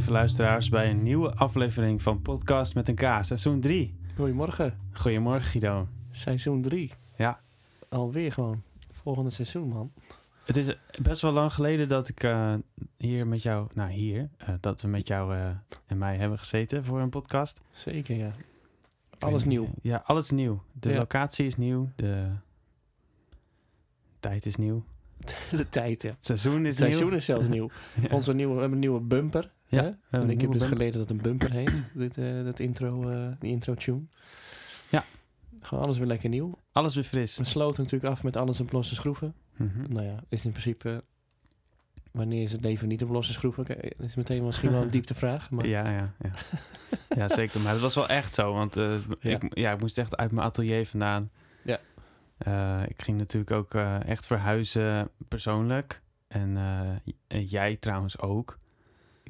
Lieve luisteraars bij een nieuwe aflevering van Podcast met een K, seizoen 3. Goedemorgen, Goedemorgen Guido. seizoen 3. Ja. Alweer gewoon. Volgende seizoen, man. Het is best wel lang geleden dat ik eh, hier met jou, nou hier, eh, dat we met jou eh, en mij hebben gezeten voor een podcast. Zeker, ja. Alles nieuw. Ja, alles nieuw. De Ja. locatie is nieuw, de tijd is nieuw, De tijd, ja. het seizoen is Het seizoen nieuw. is zelfs nieuw. Ja. Onze nieuwe, we hebben een nieuwe bumper. Ja, En ik heb dus bumper. geleden dat het een bumper heet. dit, eh, dat intro, eh, die intro tune. Ja. Gewoon alles weer lekker nieuw. Alles weer fris. We sloten natuurlijk af met alles op losse schroeven. Mhm. Nou ja, is in principe... Wanneer is het leven niet op losse schroeven? Kijk, Dat is meteen misschien wel een dieptevraag. Maar Ja, ja, ja. ja, zeker. Maar het was wel echt zo, want eh, Ja. Ik, ja, ik moest echt uit mijn atelier vandaan. Ja. Eh, ik ging natuurlijk ook eh, echt verhuizen persoonlijk. En eh, en jij trouwens ook.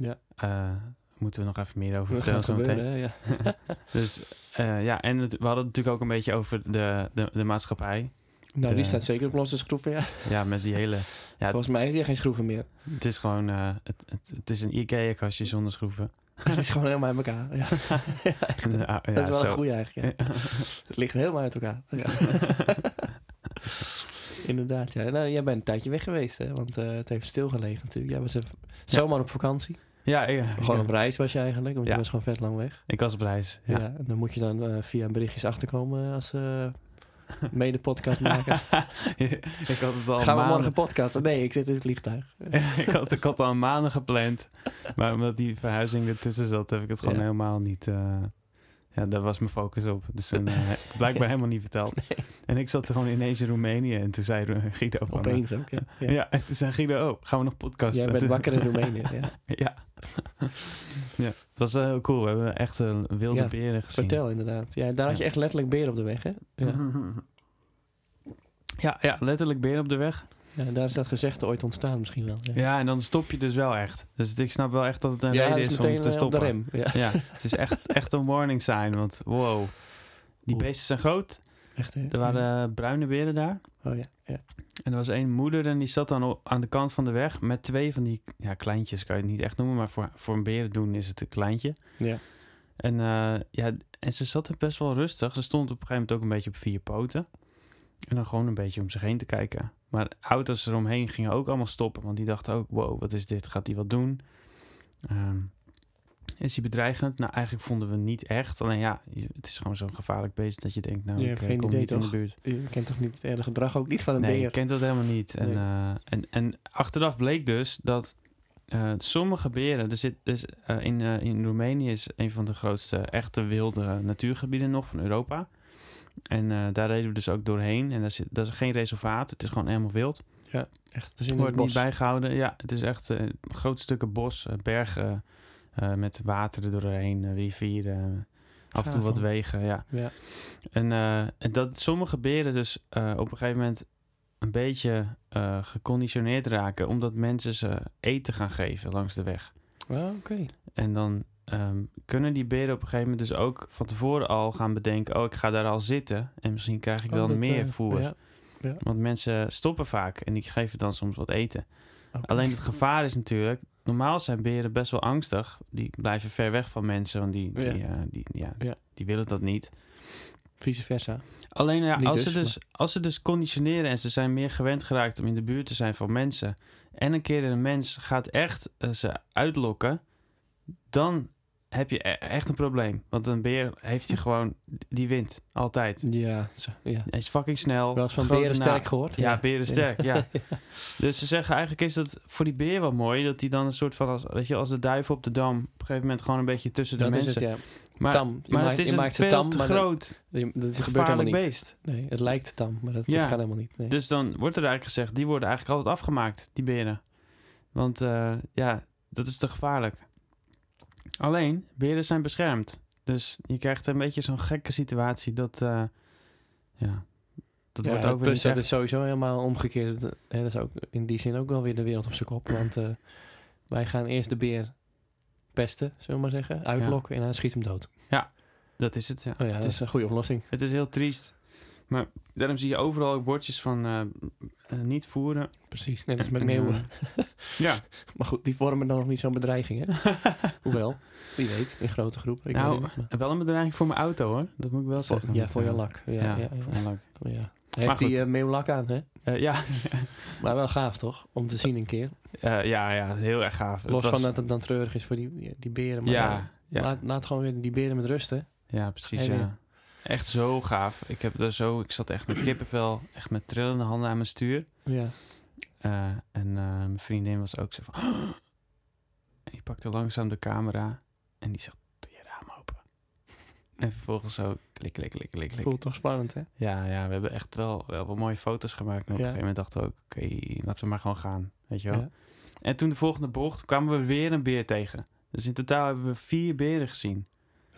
Ja. Eh, moeten we nog even meer over vertellen zo meteen. Ja. Dus eh, ja, en het- we hadden het natuurlijk ook een beetje over de, de, de maatschappij. Nou, De- die staat zeker op losse schroeven, ja. Ja, met die hele... Ja, Volgens mij heeft hij geen schroeven meer. het is gewoon... eh, het, het, het is een Ikea-kastje zonder schroeven. Het is gewoon helemaal uit elkaar. Ja. Ja, ja, dat is wel zo. een goeie eigenlijk. Ja. Het ligt helemaal uit elkaar. Ja. Inderdaad, ja. Nou, jij bent een tijdje weg geweest, hè? Want het heeft stilgelegen natuurlijk. Jij was even zomaar op vakantie. Ja, ik, Gewoon op reis was je eigenlijk, want Ja. je was gewoon vet lang weg. ik was op reis. Ja. Ja. en dan moet je dan eh, via berichtjes achterkomen als eh mede podcast maken. ik had het al Gaan we morgen podcasten? Nee, ik zit in het vliegtuig. ik, had, ik had al maanden gepland. Maar omdat die verhuizing ertussen zat, heb ik het gewoon helemaal niet... eh, ja, daar was mijn focus op. Dus toen, eh, blijkbaar helemaal niet verteld. En ik zat gewoon ineens in Roemenië. En toen zei Ru- Guido van... eh, Opeens ook, ja. ja. ja. en toen zei Guido, oh, gaan we nog podcasten? Jij bent wakker in Roemenië, ja. ja. ja, het was wel heel cool. We hebben echt een wilde Ja, beren gezien. Vertel inderdaad. Ja, daar had je echt letterlijk beren op de weg, hè? Ja. Ja, ja, letterlijk beren op de weg. Ja daar is dat gezegde ooit ontstaan misschien wel. Ja, Ja, en dan stop je dus wel echt. Dus ik snap wel echt dat het een Ja, reden is, om te eh, de stoppen. rem. Ja, Ja, het is echt, echt een warning sign. Want wow, die Oeh. beesten zijn groot. echt hè? Er waren bruine beren daar. Oh ja, ja. En er was één moeder en die zat dan aan de kant van de weg met twee van die ja, kleintjes, kan je het niet echt noemen, maar voor, voor een beren doen is het een kleintje. Ja. En, eh, ja, en ze zat er best wel rustig. Ze stond op een gegeven moment ook een beetje op vier poten. En dan gewoon een beetje om zich heen te kijken. Maar auto's eromheen gingen ook allemaal stoppen. Want die dachten ook, wow, wat is dit? Gaat hij wat doen? Ehm, is hij bedreigend? Nou, eigenlijk vonden we niet echt. Alleen ja, het is gewoon zo'n gevaarlijk beest dat je denkt, nou, Je ik eh, geen kom idee, niet in de buurt. Je kent toch niet het hele gedrag ook niet van een Nee, beer? je kent dat helemaal niet. En, Nee. eh, en, en achteraf bleek dus dat eh, sommige beren... Er zit, dus, in, in Roemenië is een van de grootste echte wilde natuurgebieden nog van Europa. En eh, daar reden we dus ook doorheen. En daar zit, dat is geen reservaat. Het is gewoon helemaal wild. Echt, dus in Wordt het bos. niet bijgehouden. Ja, het is echt eh, grote stukken bos, eh, bergen met water er doorheen, rivieren. af en toe wat wegen, ja. Ja. En, en dat sommige beren dus op een gegeven moment een beetje geconditioneerd raken, omdat mensen ze eten gaan geven langs de weg. Ah, oké. En dan ehm, kunnen die beren op een gegeven moment dus ook van tevoren al gaan bedenken, oh ik ga daar al zitten en misschien krijg ik Oh, wel dat, meer eh, voer. Ja. Ja. Want mensen stoppen vaak en die geven dan soms wat eten. Alleen het gevaar is natuurlijk, normaal zijn beren best wel angstig. Die blijven ver weg van mensen, want die, die, Ja. eh, die, ja, die willen dat niet. Vice versa. Alleen ja, als, dus, ze dus, als ze dus conditioneren en ze zijn meer gewend geraakt om in de buurt te zijn van mensen. En een keer een mens gaat echt eh, ze uitlokken, dan heb je e- echt een probleem. Want een beer heeft je gewoon, die wint altijd. Ja, zo, ja. Hij is fucking snel. Wel eens van beren sterk gehoord. Ja, beren sterk, ja. Dus ze zeggen eigenlijk is dat voor die beer wel mooi, dat hij dan een soort van, als, weet je, als de duif op de dam, op een gegeven moment gewoon een beetje tussen de Dat mensen. het, ja. Maar, tam. Je maar maakt, het is een veel tam, te dat, groot, dat, dat gevaarlijk niet. beest. Nee, het lijkt tam, maar dat, Ja. dat kan helemaal niet. Nee. Dus dan wordt er eigenlijk gezegd, die worden eigenlijk altijd afgemaakt, die beren. Want eh, ja, dat is te gevaarlijk. Alleen, beren zijn beschermd. Dus je krijgt een beetje zo'n gekke situatie dat, eh, ja, dat Ja, wordt ook weer plus dat echt- is sowieso helemaal omgekeerd. Dat, hè, dat is ook in die zin ook wel weer de wereld op zijn kop. Want eh, wij gaan eerst de beer pesten, zullen we maar zeggen. Uitlokken en dan schiet hem dood. Dat is het, ja. Oh ja, het, dat is, is een goede oplossing. het is heel triest. Maar daarom zie je overal ook bordjes van... eh, eh, niet voeren. Precies, net als met en, meeuwen. eh, ja, Maar goed, die vormen dan nog niet zo'n bedreiging, hè? Hoewel, wie weet, in grote groepen. Ik Nou, niet, wel een bedreiging voor mijn auto hoor. Dat moet ik wel zeggen. ja, voor je eh, lak. Ja, Ja, ja, voor mijn lak. ja. Hij heeft goed. die eh, meeuwlak aan, hè? Ja. Maar wel gaaf, toch? Om te zien een keer. Ja, ja, heel erg gaaf. Los was- van dat het dan treurig is voor die, die beren. Maar ja, ja, Laat, laat gewoon weer die beren met rust, hè? ja, precies. Ja. Echt zo gaaf. Ik heb er zo, ik zat echt met kippenvel, echt met trillende handen aan mijn stuur. Ja. Eh, en eh, mijn vriendin was ook zo van. En die pakte langzaam de camera en die zegt: Doe je raam open. En vervolgens zo klik, klik, klik, klik, klik. Voelt toch spannend, hè? Ja, ja, we hebben echt wel, wel wat mooie foto's gemaakt. En op Ja. een gegeven moment dachten we ook: Oké, laten we maar gewoon gaan. Weet je wel. Ja. En toen de volgende bocht kwamen we weer een beer tegen. Dus in totaal hebben we vier beren gezien.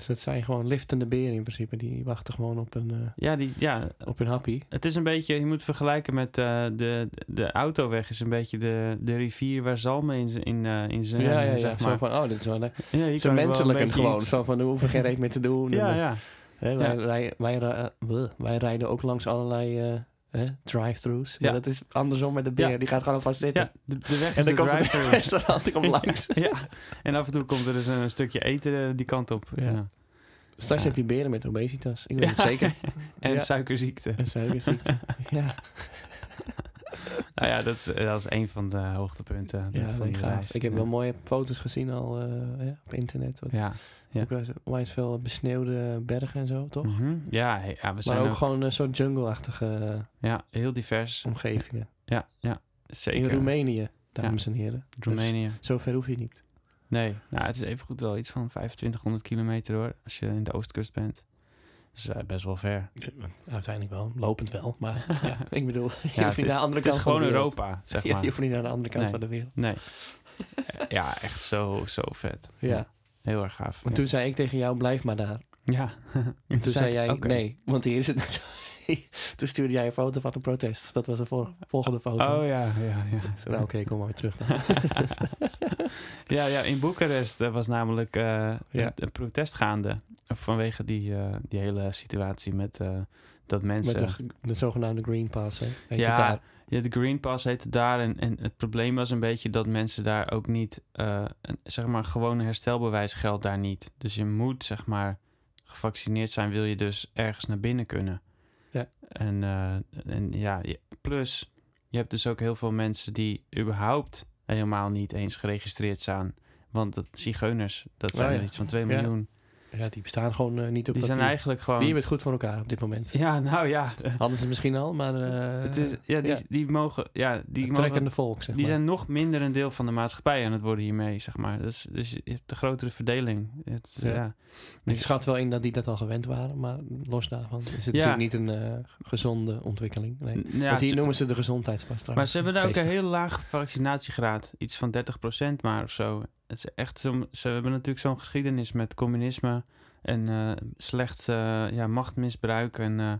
Dus dat zijn gewoon liftende beren in principe. Die wachten gewoon op een, eh, Ja, die, ja op hun happy. het is een beetje, je moet vergelijken met eh, de, de autoweg is een beetje de, de rivier waar zalmen in, in, eh in zijn, Ja, ja, ja. zeg Zo maar. van, oh, dit is wel... een- ja, hier Zo een menselijk en gewoon. iets- Zo van, we hoeven geen reet meer te doen. Ja, En, ja. Hè, wij, Ja. wij, wij rijden ook langs allerlei eh, drive-thrus. Maar Ja. dat is andersom met de beer. Ja. Die gaat gewoon vast zitten. Ja, de, de weg En is dan de restaurant komt langs. ja, en af en toe komt er dus een stukje eten eh, die kant op. Ja. Straks heb je beren met obesitas. Ik weet het zeker. En suikerziekte. En suikerziekte. ja, Nou ja, dat is, dat is een van de hoogtepunten ja van de reis. Ik heb wel mooie foto's gezien al eh, ja, op internet. Wat, Ja, ja. Eens onwijs veel besneeuwde bergen en zo, toch? Mhm. ja, ja, we Maar zijn ook, ook, gewoon een soort jungle-achtige eh, ja, heel divers. omgevingen. Ja, ja, In zeker. Roemenië, dames en heren. Roemenië. Dus zo ver hoef je niet. Nee, nou, het is evengoed wel iets van 2500 kilometer hoor, als je in de oostkust bent. Dus eh, best wel ver. Uiteindelijk wel, lopend wel. Maar ja, ik bedoel, je Ja, hoeft het niet is, naar de andere het is kant van gewoon de wereld. Europa, zeg Ja, maar. je hoeft niet naar de andere kant Nee. van de wereld. Nee. Eh, ja, echt zo, zo vet. Ja. Heel erg gaaf. Want ja. toen zei ik tegen jou, blijf maar daar. Ja. En toen zei ik, jij, nee, want hier is het net zo. toen stuurde jij een foto van een protest. Dat was de vol- volgende foto. Oh ja, ja, ja. Nou oké, kom maar weer terug dan. ja, ja, in Boekarest was namelijk Ja. een, protest gaande. Vanwege die, eh, die hele situatie met eh, dat mensen... Met de, de zogenaamde Green Pass, hè? Heet Ja. Ja, de Green Pass heette daar. En, en het probleem was een beetje dat mensen daar ook niet... een, zeg maar, gewoon herstelbewijs geldt daar niet. Dus je moet, zeg maar, gevaccineerd zijn... wil je dus ergens naar binnen kunnen. Ja. En, eh, en ja, plus... je hebt dus ook heel veel mensen die überhaupt... helemaal niet eens geregistreerd staan. Want dat, zigeuners, dat Oh, zijn ja. er iets van 2 Ja. miljoen. Ja, die bestaan gewoon eh, niet op Die zijn papier. eigenlijk gewoon... Die het goed voor elkaar op dit moment. Ja, nou ja. Hadden ze misschien al, maar... eh, het is, ja, die, ja. die mogen... Ja, die trekkende volk, zeg Die maar. zijn nog minder een deel van de maatschappij aan het worden hiermee, zeg maar. Dus, dus je hebt de grotere verdeling. Het, Ja. ja. Ik schat wel in dat die dat al gewend waren, maar los daarvan is het Ja. natuurlijk niet een eh, gezonde ontwikkeling. Nee. Ja, Want hier noemen ze de gezondheidspas maar ze hebben daar ook een hele lage vaccinatiegraad. Iets van 30% maar of zo. Het is echt zo, ze hebben natuurlijk zo'n geschiedenis met communisme en eh, slecht eh, ja, machtmisbruik. En eh,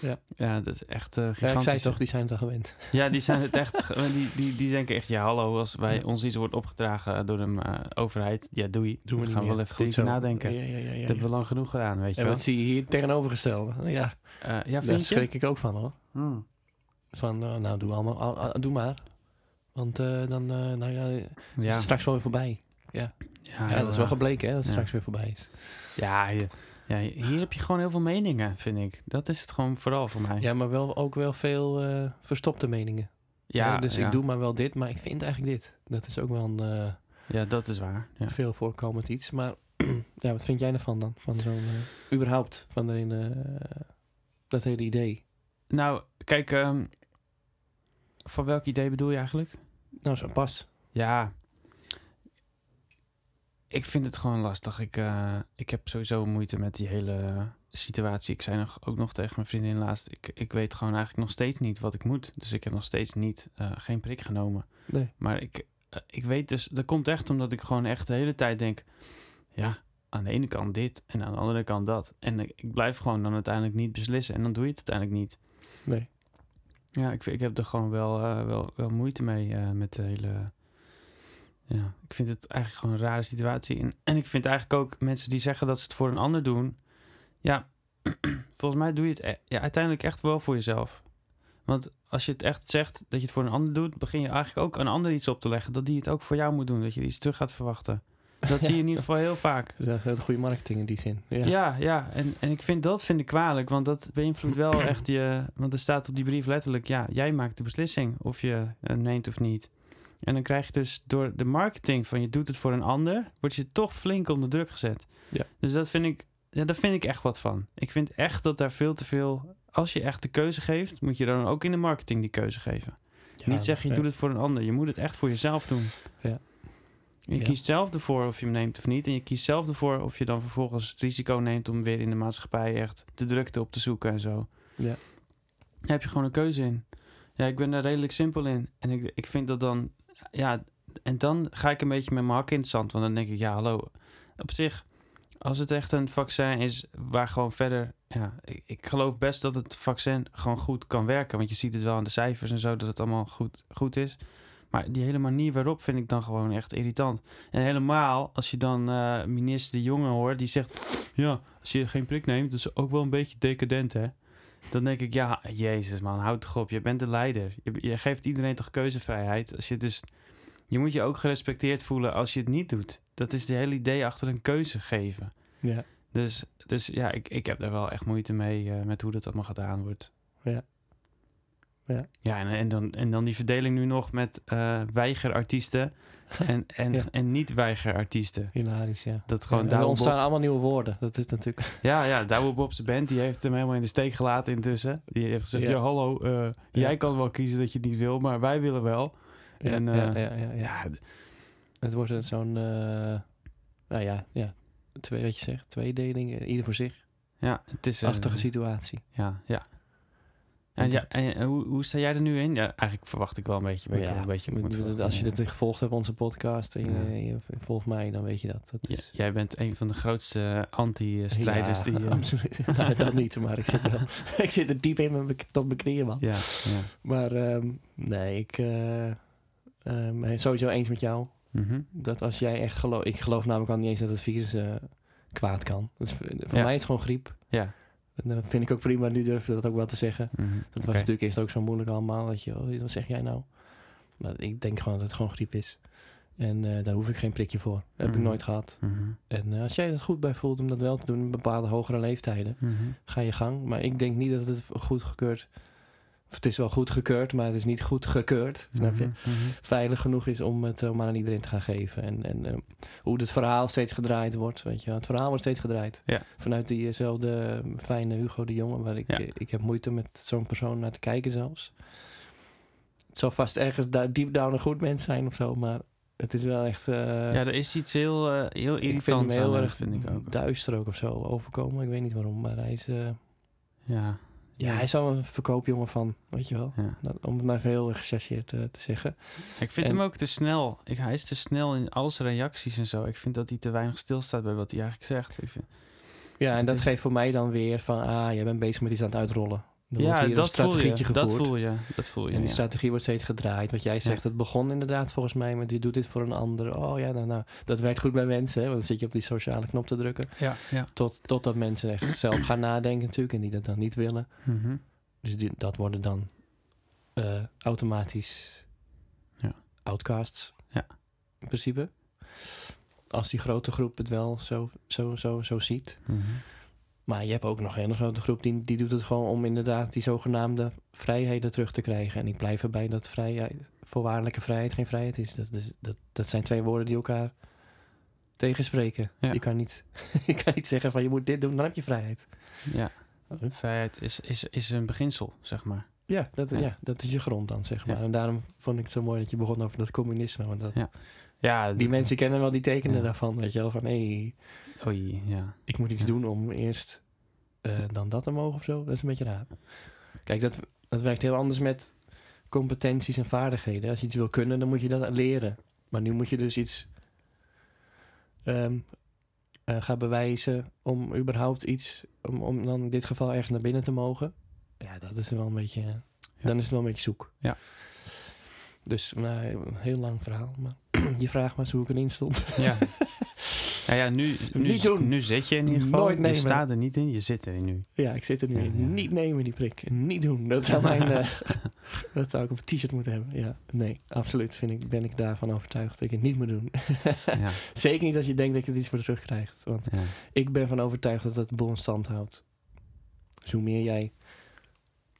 Ja. ja, dat is echt eh Ja, gigantisch. ik zei toch, die zijn het al gewend. Ja, die zijn het echt. Die, die, die denken echt, ja, hallo, als wij Ja. ons iets wordt opgedragen door de eh, overheid, ja, doei. Doen we we gaan wel even zo. nadenken. Ja, ja, Dat hebben we lang genoeg gedaan, weet je En wel. wat zie je hier tegenovergestelde? Ja, ja, daar vind je? schrik ik ook van hoor. Hmm. Van, nou, doe, allemaal, al- al- doe maar. Want dan, nou ja, straks wel weer voorbij. Ja, Ja, dat is wel gebleken, hè, dat het straks weer voorbij is. Ja, je- ja, hier heb je gewoon heel veel meningen, vind ik. Dat is het gewoon vooral voor mij. Ja, maar wel, ook wel veel eh, verstopte meningen. ja, dus ik doe maar wel dit, maar ik vind eigenlijk dit. Dat is ook wel een eh, ja dat is waar. Veel voorkomend iets. Maar ja, wat vind jij ervan dan? Van zo'n, eh, überhaupt, van een, eh, dat hele idee. Nou, kijk, ehm, van welk idee bedoel je eigenlijk? Nou, zo pas. Ja, ik vind het gewoon lastig. Ik, eh, ik heb sowieso moeite met die hele situatie. Ik zei nog, ook nog tegen mijn vriendin laatst... Ik, ik weet gewoon eigenlijk nog steeds niet wat ik moet. Dus ik heb nog steeds niet, eh, geen prik genomen. Nee. Maar ik, eh, ik weet dus... Dat komt echt omdat ik gewoon echt de hele tijd denk... Ja, aan de ene kant dit en aan de andere kant dat. En ik, ik blijf gewoon dan uiteindelijk niet beslissen. En dan doe je het uiteindelijk niet. Nee. Ja, ik, ik heb er gewoon wel, wel, wel moeite mee met de hele... Ja, ik vind het eigenlijk gewoon een rare situatie. En, en ik vind eigenlijk ook mensen die zeggen dat ze het voor een ander doen... Ja, volgens mij doe je het e- ja, uiteindelijk echt wel voor jezelf. Want als je het echt zegt dat je het voor een ander doet, begin je eigenlijk ook een ander iets op te leggen. Dat die het ook voor jou moet doen. Dat je iets terug gaat verwachten. Dat zie je in ieder geval heel vaak. Dat is een hele goede marketing in die zin. Ja. Ja, ja, En, en ik vind dat vind ik kwalijk, want dat beïnvloedt wel echt je. Want er staat op die brief letterlijk: ja, jij maakt de beslissing of je het neemt of niet. En dan krijg je dus door de marketing van je doet het voor een ander, word je toch flink onder druk gezet. Ja. Dus dat vind ik, ja, daar vind ik echt wat van. Ik vind echt dat daar veel te veel. Als je echt de keuze geeft, moet je dan ook in de marketing die keuze geven. Ja, Niet zeggen je doet het voor een ander. Je moet het echt voor jezelf doen. Ja. Je Ja. kiest zelf ervoor of je hem neemt of niet. En je kiest zelf ervoor of je dan vervolgens het risico neemt om weer in de maatschappij echt de drukte op te zoeken en zo. Ja. Daar heb je gewoon een keuze in. Ja, ik ben daar redelijk simpel in. En ik, ik vind dat dan, ja, en dan ga ik een beetje met mijn hak in het zand. Want dan denk ik, ja, hallo. Op zich, als het echt een vaccin is waar gewoon verder, ja, ik, ik geloof best dat het vaccin gewoon goed kan werken. Want je ziet het wel aan de cijfers en zo, dat het allemaal goed, goed is. Maar die hele manier waarop vind ik dan gewoon echt irritant. En helemaal als je dan eh, minister De Jonge hoort, die zegt... Ja, als je geen prik neemt, dat is ook wel een beetje decadent, hè? Dan denk ik, ja, jezus man, houd toch op. Je bent de leider. Je, je geeft iedereen toch keuzevrijheid. Als je dus... Je moet je ook gerespecteerd voelen als je het niet doet. Dat is de hele idee achter een keuze geven. Ja. Dus, dus ja, ik, ik heb daar wel echt moeite mee eh, met hoe dat allemaal gedaan wordt. Ja. Ja. Ja, en, en, dan, en dan die verdeling nu nog met eh weigerartiesten en, en, Ja. en niet-weigerartiesten. Hilarisch, ja. Dat gewoon Ja, er ontstaan Bob- allemaal nieuwe woorden. Dat is natuurlijk... Ja, ja, Douwe Bob's band, die heeft hem helemaal in de steek gelaten intussen. Die heeft gezegd, ja, hallo, eh, jij kan wel kiezen dat je het niet wil, maar wij willen wel. Ja, En, ja, eh, ja, ja, ja. Het wordt een zo'n... nou ja, ja. Twee, wat je zegt. Tweedeling, ieder voor zich. ja het is... eh, Achtige situatie. Ja, ja. En, ja, en eh, hoe, hoe sta jij er nu in? Ja, eigenlijk verwacht ik wel een beetje. Wel een beetje moet- als je verwachten. dit gevolgd hebt, onze podcast, en Ja. je volgt mij, dan weet je dat. dat is, jij bent een van de grootste anti-strijders Ja, die... eh, absoluut. nou, dat niet, maar ik zit, er wel, ik zit er diep in mijn bek- tot mijn knieën, man. ja, ja. Maar ehm, nee, ik eh, ehm, ben sowieso eens met jou. Mhm. Dat als jij echt gelooft... Ik geloof namelijk al niet eens dat het virus eh, kwaad kan. Dat is, voor mij is het gewoon griep. Ja. En dat vind ik ook prima. Nu durf je dat ook wel te zeggen. mhm, Dat was natuurlijk eerst ook zo moeilijk allemaal. Dat je, oh, wat zeg jij nou? Maar ik denk gewoon dat het gewoon griep is. En eh, daar hoef ik geen prikje voor. Dat heb Mhm. ik nooit gehad. Mhm, En eh, als jij het goed bij voelt om dat wel te doen in bepaalde hogere leeftijden, mhm. ga je gang. Maar ik denk niet dat het goed gekeurd... Of het is wel goed gekeurd, maar het is niet goed gekeurd. Snap je? Mhm, mhm. Veilig genoeg is om het eh, maar aan iedereen te gaan geven. En, en eh, hoe het verhaal steeds gedraaid wordt. Weet je, het verhaal wordt steeds gedraaid. Ja. Vanuit diezelfde eh, fijne Hugo de Jonge, waar ik, Ja. eh, ik heb moeite met zo'n persoon naar te kijken zelfs. Het zal vast ergens daar deep down een goed mens zijn of zo, maar het is wel echt... Ja, er is iets heel, eh, heel ik vind hem irritants heel erg vind ik ook. duister ook of zo overkomen. Ik weet niet waarom, maar hij is... Ja. Ja, hij is wel een verkoopjongen van, weet je wel. ja. Dat- om het maar erg gechargeerd eh, te zeggen. Ik vind En- hem ook te snel. Ik, hij is te snel in al zijn reacties en zo. Ik vind dat hij te weinig stilstaat bij wat hij eigenlijk zegt. Ik vind, Ja, en dat is- geeft voor mij dan weer van, ah, jij bent bezig met iets aan het uitrollen. Er ja, dat een voel je. Dat voel je. Dat voel je. En die ja. strategie wordt steeds gedraaid. Wat jij zegt, Ja. het begon inderdaad volgens mij met je doet dit voor een ander. Oh ja, nou, nou dat werkt goed bij mensen, hè, want dan zit je op die sociale knop te drukken. Ja, ja. Tot, totdat mensen echt zelf gaan nadenken natuurlijk en die dat dan niet willen. Mhm. Dus die, dat worden dan eh, automatisch Ja. outcasts. Ja. In principe. Als die grote groep het wel zo, zo, zo, zo ziet. Mhm. Maar je hebt ook nog een hele grote groep die, die doet het gewoon om inderdaad die zogenaamde vrijheden terug te krijgen. En ik blijf erbij dat vrijheid, voorwaardelijke vrijheid geen vrijheid is. Dat, is, dat, dat zijn twee woorden die elkaar tegenspreken. Ja. Je, kan niet, je kan niet zeggen van je moet dit doen, dan heb je vrijheid. Ja. Vrijheid is, is, is een beginsel, zeg maar. Ja, dat, Ja. ja. dat is je grond dan, zeg maar. Ja. En daarom vond ik het zo mooi dat je begon over dat communisme. Want dat, Ja. Ja, die dat- mensen kennen wel die tekenen daarvan, weet je wel. Van, hé, hey, Oei, ja. ik moet iets Ja. doen om eerst eh, dan dat te mogen of zo. Dat is een beetje raar. Kijk, dat, dat werkt heel anders met competenties en vaardigheden. Als je iets wil kunnen, dan moet je dat leren. Maar nu moet je dus iets ehm, eh, gaan bewijzen om überhaupt iets, om, om dan in dit geval ergens naar binnen te mogen. Ja, dat is wel een beetje, dan is het wel een beetje zoek. Ja. Dus nou, een heel lang verhaal, maar je vraagt maar eens hoe ik erin stond. Ja. Nou ja, nu, nu, Niet doen. nu zit je in ieder geval. Nooit je nemen. staat er niet in, je zit er nu. Ja, ik zit er nu Ja, in. ja. Niet nemen die prik. Niet doen. Dat zou mijn... eh, dat zou ik op een t-shirt moeten hebben. Ja, nee, absoluut vind ik, ben ik daarvan overtuigd dat ik het niet moet doen. Ja, Zeker niet als je denkt dat je er iets voor terugkrijgt. Want ik ben van overtuigd dat het in stand houdt. Dus hoe meer jij,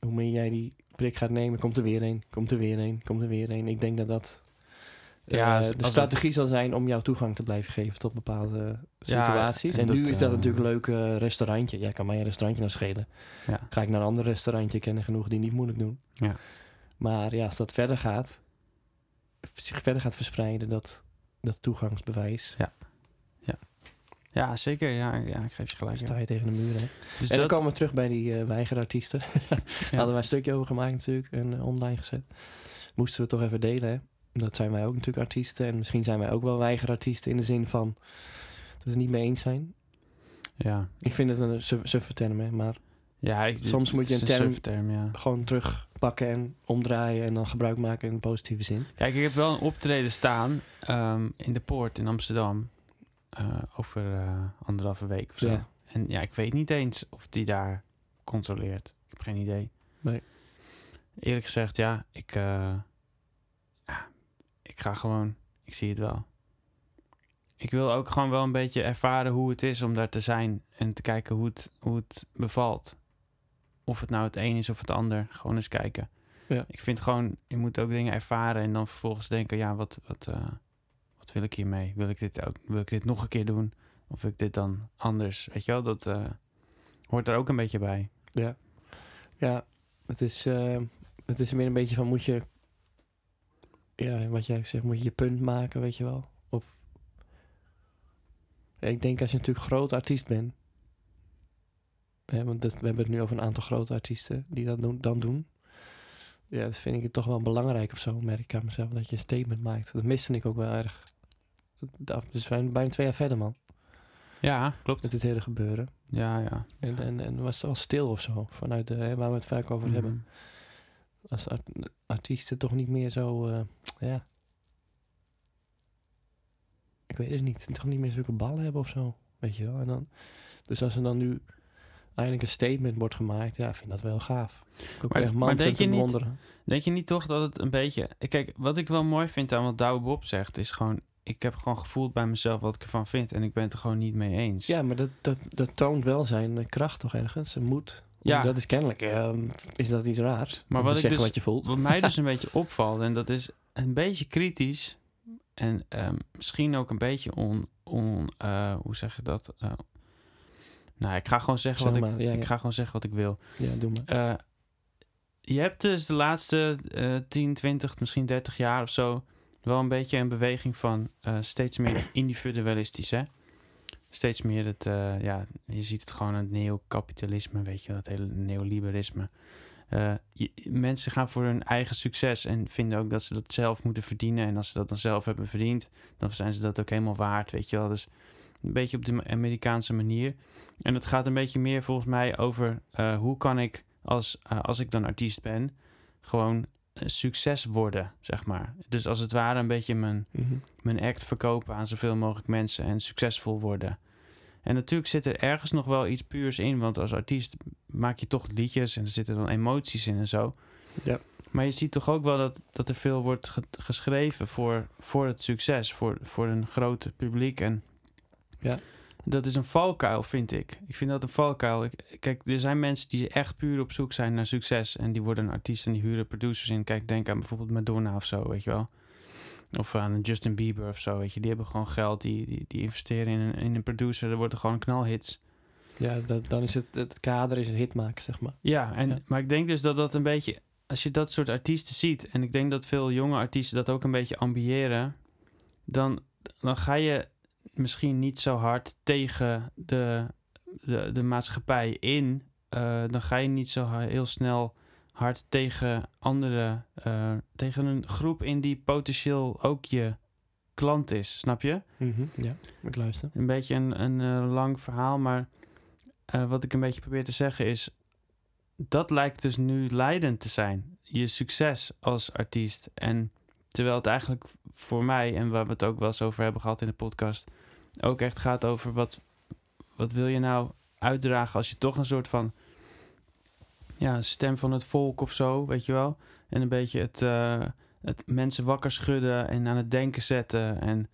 hoe meer jij die prik gaat nemen, komt er weer een, komt er weer een, komt er weer een. Ik denk dat dat Ja, ja, als- de strategie zal zijn om jou toegang te blijven geven tot bepaalde Ja, situaties. en en nu dat, is dat eh, natuurlijk een leuk eh, restaurantje. Ja, kan mij een restaurantje nou schelen. Ja. Ga ik naar een ander restaurantje, ik ken er genoeg die niet moeilijk doen. Ja. Maar ja, als dat verder gaat, zich verder gaat verspreiden, dat, dat toegangsbewijs, ja, zeker. Ja, ja, ik geef je gelijk. sta Ja. je tegen de muur. Hè? Dus en dan komen we terug bij die eh weigerartiesten. Hadden wij een stukje over gemaakt natuurlijk en eh, online gezet. Moesten we toch even delen, hè? Dat zijn wij ook natuurlijk artiesten. En misschien zijn wij ook wel weigerartiesten in de zin van dat we het niet mee eens zijn. ja. Ik vind het een suf- suffe term, hè, maar Ja, ik, Soms moet je een term- suffe term, ja. gewoon terugpakken en omdraaien en dan gebruik maken in een positieve zin. Kijk, ik heb wel een optreden staan ehm, in de Poort in Amsterdam. eh, over eh, anderhalve week of zo. Ja. En ja, ik weet niet eens of die daar controleert. Ik heb geen idee. Nee. Eerlijk gezegd, ja, ik, eh, ik ga gewoon. Ik zie het wel. Ik wil ook gewoon wel een beetje ervaren hoe het is om daar te zijn. En te kijken hoe het, hoe het bevalt. Of het nou het een is of het ander. Gewoon eens kijken. Ja. Ik vind gewoon, je moet ook dingen ervaren en dan vervolgens denken, ja, wat, wat, eh, wat wil ik hiermee? Wil ik dit ook, wil ik dit nog een keer doen? Of wil ik dit dan anders? Weet je wel, dat eh, hoort er ook een beetje bij. Ja, ja het, is, eh, het is meer een beetje van moet je, ja, wat jij zegt, moet je je punt maken, weet je wel. Of, Ja, ik denk als je natuurlijk groot artiest bent, hè, want dat, we hebben het nu over een aantal grote artiesten die dat doen, dan doen. Ja, dat vind ik het toch wel belangrijk of zo, merk ik aan mezelf, dat je een statement maakt. Dat miste ik ook wel erg. Dat- Dus we zijn bijna twee jaar verder, man, Ja, klopt. met dit hele gebeuren. Ja, ja. En, en, en was het wel stil of zo, vanuit de, hè, waar we het vaak over hebben. Als art- artiesten toch niet meer zo, eh, ja. Ik weet het niet, toch niet meer zulke ballen hebben of zo, weet je wel. En dan, dus als er dan nu eindelijk een statement wordt gemaakt, ja, ik vind dat wel gaaf. Ik Maar- echt maar denk je niet-. Denk je niet toch dat het een beetje... Kijk, wat ik wel mooi vind aan wat Douwe Bob zegt, is gewoon... Ik heb gewoon gevoeld bij mezelf wat ik ervan vind en ik ben het er gewoon niet mee eens. Ja, maar dat, dat, dat toont wel zijn kracht toch ergens, zijn moed. Ja. Dat is kennelijk, ehm, is dat iets raars. Maar wat ik dus- wat je voelt. Wat mij dus een beetje opvalt, en dat is een beetje kritisch en ehm, misschien ook een beetje on, on eh, hoe zeg je dat? Eh, nou, ik ga gewoon zeggen Zeg wat maar, ik, ja, ik ja. ga gewoon zeggen wat ik wil. Ja, doe maar. Eh, je hebt dus de laatste eh 10, 20, misschien 30 jaar of zo wel een beetje een beweging van steeds meer individualistisch, hè? Steeds meer het, eh, ja, je ziet het gewoon het neocapitalisme, weet je, dat hele neoliberalisme. Eh, mensen gaan voor hun eigen succes en vinden ook dat ze dat zelf moeten verdienen. En als ze dat dan zelf hebben verdiend, dan zijn ze dat ook helemaal waard, weet je wel. Dus een beetje op de Amerikaanse manier. En het gaat een beetje meer volgens mij over eh, hoe kan ik als, als ik dan artiest ben, gewoon succes worden, zeg maar. Dus als het ware een beetje mijn, Mhm. mijn act verkopen aan zoveel mogelijk mensen en succesvol worden. En natuurlijk zit er ergens nog wel iets puurs in, want als artiest maak je toch liedjes en er zitten dan emoties in en zo. Ja. Maar je ziet toch ook wel dat, dat er veel wordt ge- geschreven voor, voor het succes, voor, voor een groot publiek. En Ja. Dat is een valkuil, vind ik. Ik vind dat een valkuil. Ik, kijk, er zijn mensen die echt puur op zoek zijn naar succes. En die worden een artiest en die huren producers in. Kijk, denk aan bijvoorbeeld Madonna of zo, weet je wel. Of aan Justin Bieber of zo, weet je. Die hebben gewoon geld, die, die, die investeren in een, in een producer. Er worden gewoon knalhits. Ja, dat, dan is het, het kader is een hit maken, zeg maar. Ja, en, Ja. maar ik denk dus dat dat een beetje... Als je dat soort artiesten ziet... en ik denk dat veel jonge artiesten dat ook een beetje ambiëren... dan, dan ga je misschien niet zo hard tegen de, de, de maatschappij in. Eh, dan ga je niet zo heel snel hard tegen andere... eh, tegen een groep in die potentieel ook je klant is, snap je? Mhm, Ja, ik luister. Een beetje een, een eh, lang verhaal, maar wat ik een beetje probeer te zeggen is... dat lijkt dus nu leidend te zijn. Je succes als artiest. En terwijl het eigenlijk voor mij, en waar we het ook wel eens over hebben gehad in de podcast... ook echt gaat over wat, wat wil je nou uitdragen als je toch een soort van ja, stem van het volk of zo, weet je wel. En een beetje het, eh, het mensen wakker schudden en aan het denken zetten. En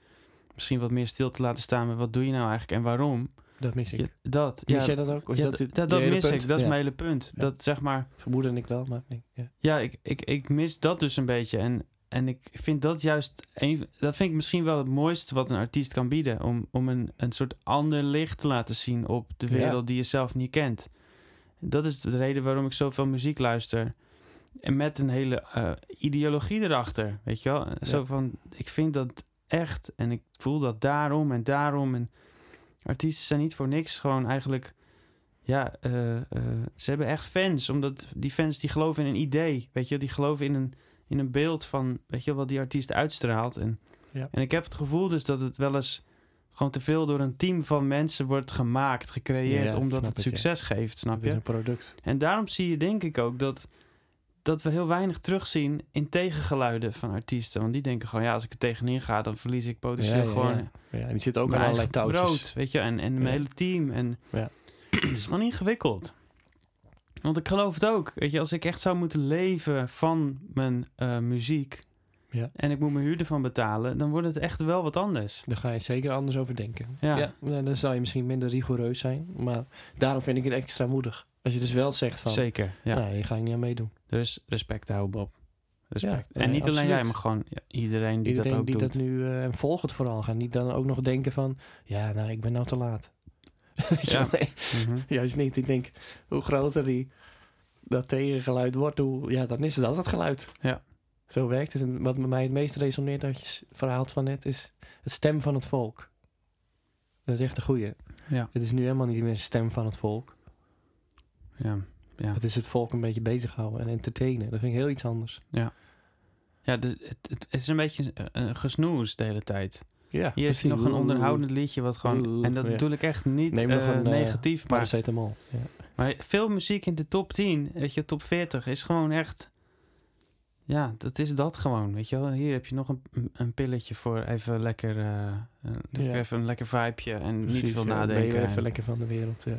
misschien wat meer stil te laten staan met wat doe je nou eigenlijk en waarom. Dat mis ik. Ja, dat, Mis ja, jij dat ook? Of is ja, dat, je- dat, dat mis punt? ik. Dat is mijn hele punt. Dat zeg maar, Vermoeden ik wel, maar nee. Ja, ik, ik, ik mis dat dus een beetje. En, en ik vind dat juist, een, dat vind ik misschien wel het mooiste wat een artiest kan bieden. Om, om een, een soort ander licht te laten zien op de Ja. wereld die je zelf niet kent. Dat is de reden waarom ik zoveel muziek luister. En met een hele eh, ideologie erachter, weet je wel. Zo Ja. van, ik vind dat echt en ik voel dat daarom en daarom. En artiesten zijn niet voor niks gewoon eigenlijk... Ja, eh, eh, ze hebben echt fans. Omdat die fans die geloven in een idee. Weet je, die geloven in een, in een beeld van... Weet je, wat die artiest uitstraalt. En, Ja. en ik heb het gevoel dus dat het wel eens... Gewoon te veel door een team van mensen wordt gemaakt, gecreëerd, Ja, omdat het succes geeft, snap Het is je? een product. En daarom zie je denk ik ook dat, dat we heel weinig terugzien in tegengeluiden van artiesten. Want die denken gewoon, ja, als ik er tegenin ga, dan verlies ik potentieel Ja, gewoon en die zit ook aan allerlei touwtjes. brood, weet je, en, en mijn hele team. En Ja. het is gewoon ingewikkeld. Want ik geloof het ook. Weet je, als ik echt zou moeten leven van mijn eh, muziek Ja. en ik moet mijn huur ervan betalen, dan wordt het echt wel wat anders. Daar ga je zeker anders over denken. Ja. nou, dan zal je misschien minder rigoureus zijn. Maar daarom vind ik het extra moedig. Als je dus wel zegt van... Zeker, ja. Nou, hier ga ik niet aan meedoen. Is respect houden, Bob. Respect. Ja, en nee, niet alleen jij, maar gewoon ja, iedereen die Iedereen dat ook die doet. dat nu... eh, en volg het vooral. Ga niet dan ook nog denken van... Ja, nou, ik ben nou te laat. Ja. Mhm. juist niet. Ik denk, hoe groter die, dat tegengeluid wordt, hoe, ja, dan is het altijd geluid. Ja. Zo werkt het. En wat mij het meest resoneert uit je verhaal van net, is het stem van het volk. Dat is echt een goeie. Ja, Het is nu helemaal niet meer stem van het volk. ja, ja. Het is het volk een beetje bezighouden en entertainen. Dat vind ik heel iets anders. Ja, dus het, het, is een beetje een, een gesnoes de hele tijd. Ja, Hier heb je nog een onderhoudend liedje wat gewoon... En dat bedoel ik echt niet Neem nog eh, een, eh, negatief, maar, Paracetamol. Ja. maar veel muziek in de top 10, weet je, top 40, is gewoon echt... Ja, dat is dat gewoon, weet je wel. Hier heb je nog een, een pilletje voor even lekker... eh, Ja. Even een lekker vibeje en niet Precies, veel ja, ben je nadenken. even En- lekker van de wereld. Ja.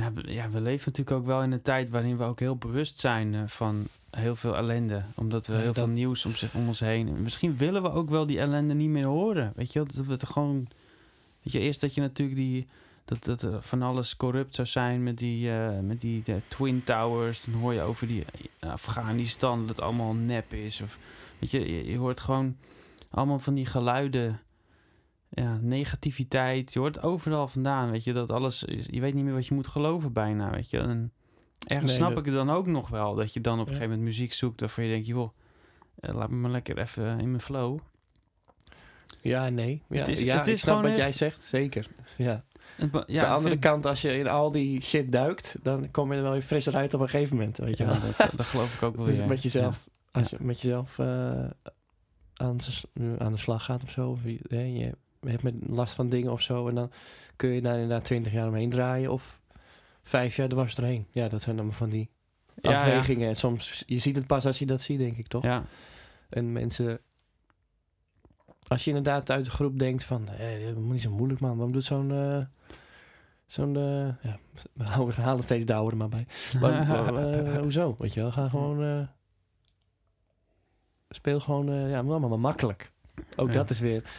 Ja we, ja, we leven natuurlijk ook wel in een tijd waarin we ook heel bewust zijn eh, van heel veel ellende. Omdat we heel dat- veel nieuws om, zich, om ons heen. En misschien willen we ook wel die ellende niet meer horen. Weet je, dat we het gewoon. Weet je, eerst dat je natuurlijk die. Dat, dat er van alles corrupt zou zijn met die, eh, met die de Twin Towers. Dan hoor je over die eh, Afghanistan dat het allemaal nep is. Of, weet je, je, je hoort gewoon allemaal van die geluiden. Ja, negativiteit. Je hoort overal vandaan, weet je, dat alles... Je weet niet meer wat je moet geloven bijna, weet je. En ergens Nee, snap dat- ik het dan ook nog wel. Dat je dan op een Ja. gegeven moment muziek zoekt waarvan je denkt... joh, eh, laat me maar lekker even in mijn flow. Ja, nee. Ja, Het is- ja, het is snap gewoon wat jij zegt, zeker. Ja. Ja, de andere kant, als je in al die shit duikt, dan kom je er wel weer frisser uit op een gegeven moment. Weet je Ja, dat, dat geloof ik ook wel weer. met jezelf, als je met jezelf eh, aan, aan de slag gaat of zo, of je hebt met last van dingen of zo, en dan kun je daar inderdaad twintig jaar omheen draaien of vijf jaar dwars erheen. Ja, dat zijn dan van die Ja, ja. afwegingen. En soms, je ziet het pas als je dat ziet, denk ik toch? Ja, En mensen, als je inderdaad uit de groep denkt van, dat moet niet zo moeilijk man, waarom doet zo'n, eh, zo'n, eh, ja, we halen steeds Douwer er maar bij. Maar, eh, hoezo, weet je wel, ga gewoon, speel gewoon, ja, maar, maar makkelijk. Ook Ja. dat is weer,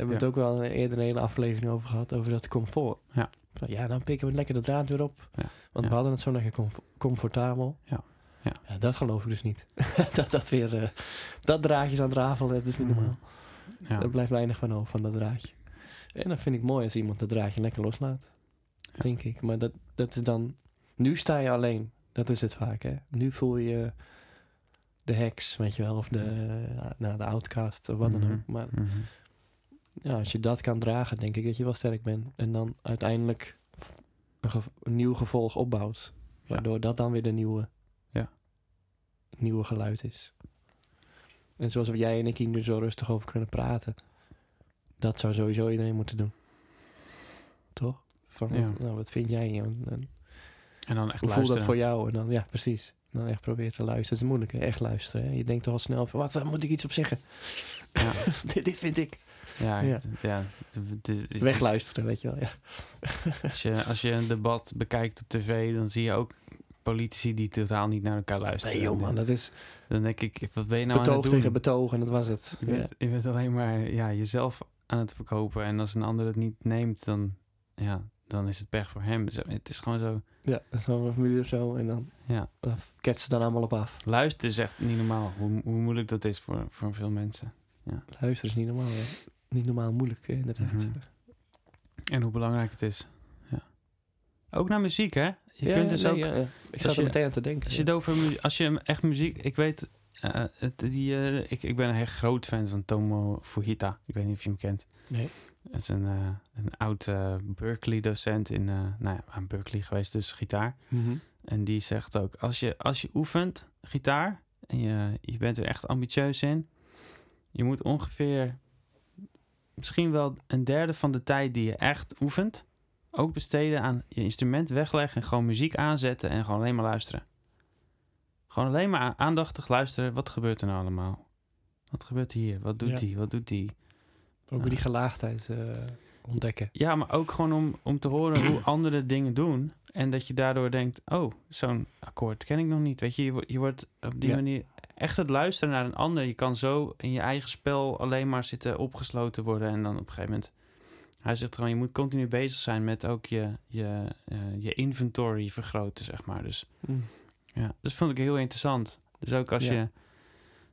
hebben we Ja. het ook wel eerder een hele aflevering over gehad, over dat comfort. Ja. Ja, dan pikken we lekker de draad weer op. Ja. Want Ja. we hadden het zo lekker comf- comfortabel. Ja. Ja. dat geloof ik dus niet. dat dat weer, eh, dat draadjes aan het rafelen, dat is niet normaal. ja. Er blijft weinig van over, van dat draadje. En dat vind ik mooi als iemand dat draadje lekker loslaat. Ja. Denk ik. Maar dat, dat is dan... Nu sta je alleen. Dat is het vaak, hè. Nu voel je de heks, weet je wel. Of de, eh, nou, de outcast, of wat dan Mhm. ook. Maar Mhm. Ja, als je dat kan dragen, denk ik dat je wel sterk bent. En dan uiteindelijk een, nieuw gevolg opbouwt. Ja. Waardoor dat dan weer de nieuwe, Ja. nieuwe geluid is. En zoals jij en ik hier nu zo rustig over kunnen praten. Dat zou sowieso iedereen moeten doen. Toch? Van, Ja. nou, wat vind jij? En, en En dan echt hoe voelt luisteren. dat voor jou? En dan, ja, precies. Dan echt proberen te luisteren. Dat is moeilijk, hè? echt luisteren. Hè? Je denkt toch al snel van, wat, daar moet ik iets op zeggen. Ja. dit, dit vind ik. Ja, Ja. het- ja. het- het- het- het- Wegluisteren, weet je wel. Ja. Als je, als je een debat bekijkt op tv, dan zie je ook politici die totaal niet naar elkaar luisteren. Nee joh man, dat is Dan denk ik, wat ben je nou aan het doen? tegen betoog en dat was het. Je Ja. bent, je bent alleen maar ja, jezelf aan het verkopen. En als een ander het niet neemt, dan, ja, dan is het pech voor hem. Het is gewoon zo... Ja, dat is gewoon een muur zo en dan Ja, ketsen dan allemaal op af. luisteren is echt niet normaal. Hoe, hoe moeilijk dat is voor, voor veel mensen. Luisteren is niet normaal. Hè? Niet normaal moeilijk, hè, inderdaad. Mhm. En hoe belangrijk het is. Ja. Ook naar muziek, hè? Je Ja, kunt dus nee, ook... ja, ja. Ik als zat er je- meteen aan te denken. Als je, het over, als je echt muziek... Ik weet... eh, het, die, eh, ik, ik ben een echt groot fan van Tomo Fujita. Ik weet niet of je hem kent. Nee. Het is een, eh, een oud eh, Berkeley-docent in... eh, nou ja, aan Berkeley geweest, dus gitaar. Mhm. En die zegt ook... Als je, als je oefent gitaar... En je, je bent er echt ambitieus in... Je moet ongeveer... Misschien wel een derde van de tijd die je echt oefent... Ook besteden aan je instrument wegleggen... En gewoon muziek aanzetten en gewoon alleen maar luisteren. Gewoon alleen maar aandachtig luisteren. Wat gebeurt er nou allemaal? Wat gebeurt hier? Wat doet Ja. die? Wat doet die? Ook weer die gelaagdheid eh, ontdekken. Ja, maar ook gewoon om, om te horen hoe anderen dingen doen. En dat je daardoor denkt, oh, zo'n akkoord ken ik nog niet. Weet je, je, wo- je wordt op die Ja. manier echt het luisteren naar een ander. Je kan zo in je eigen spel alleen maar zitten opgesloten worden. En dan op een gegeven moment... Hij zegt gewoon, je moet continu bezig zijn met ook je, je, eh, je inventory vergroten, zeg maar. Dus Mm. ja, dat vond ik heel interessant. Dus ook als, Ja. je,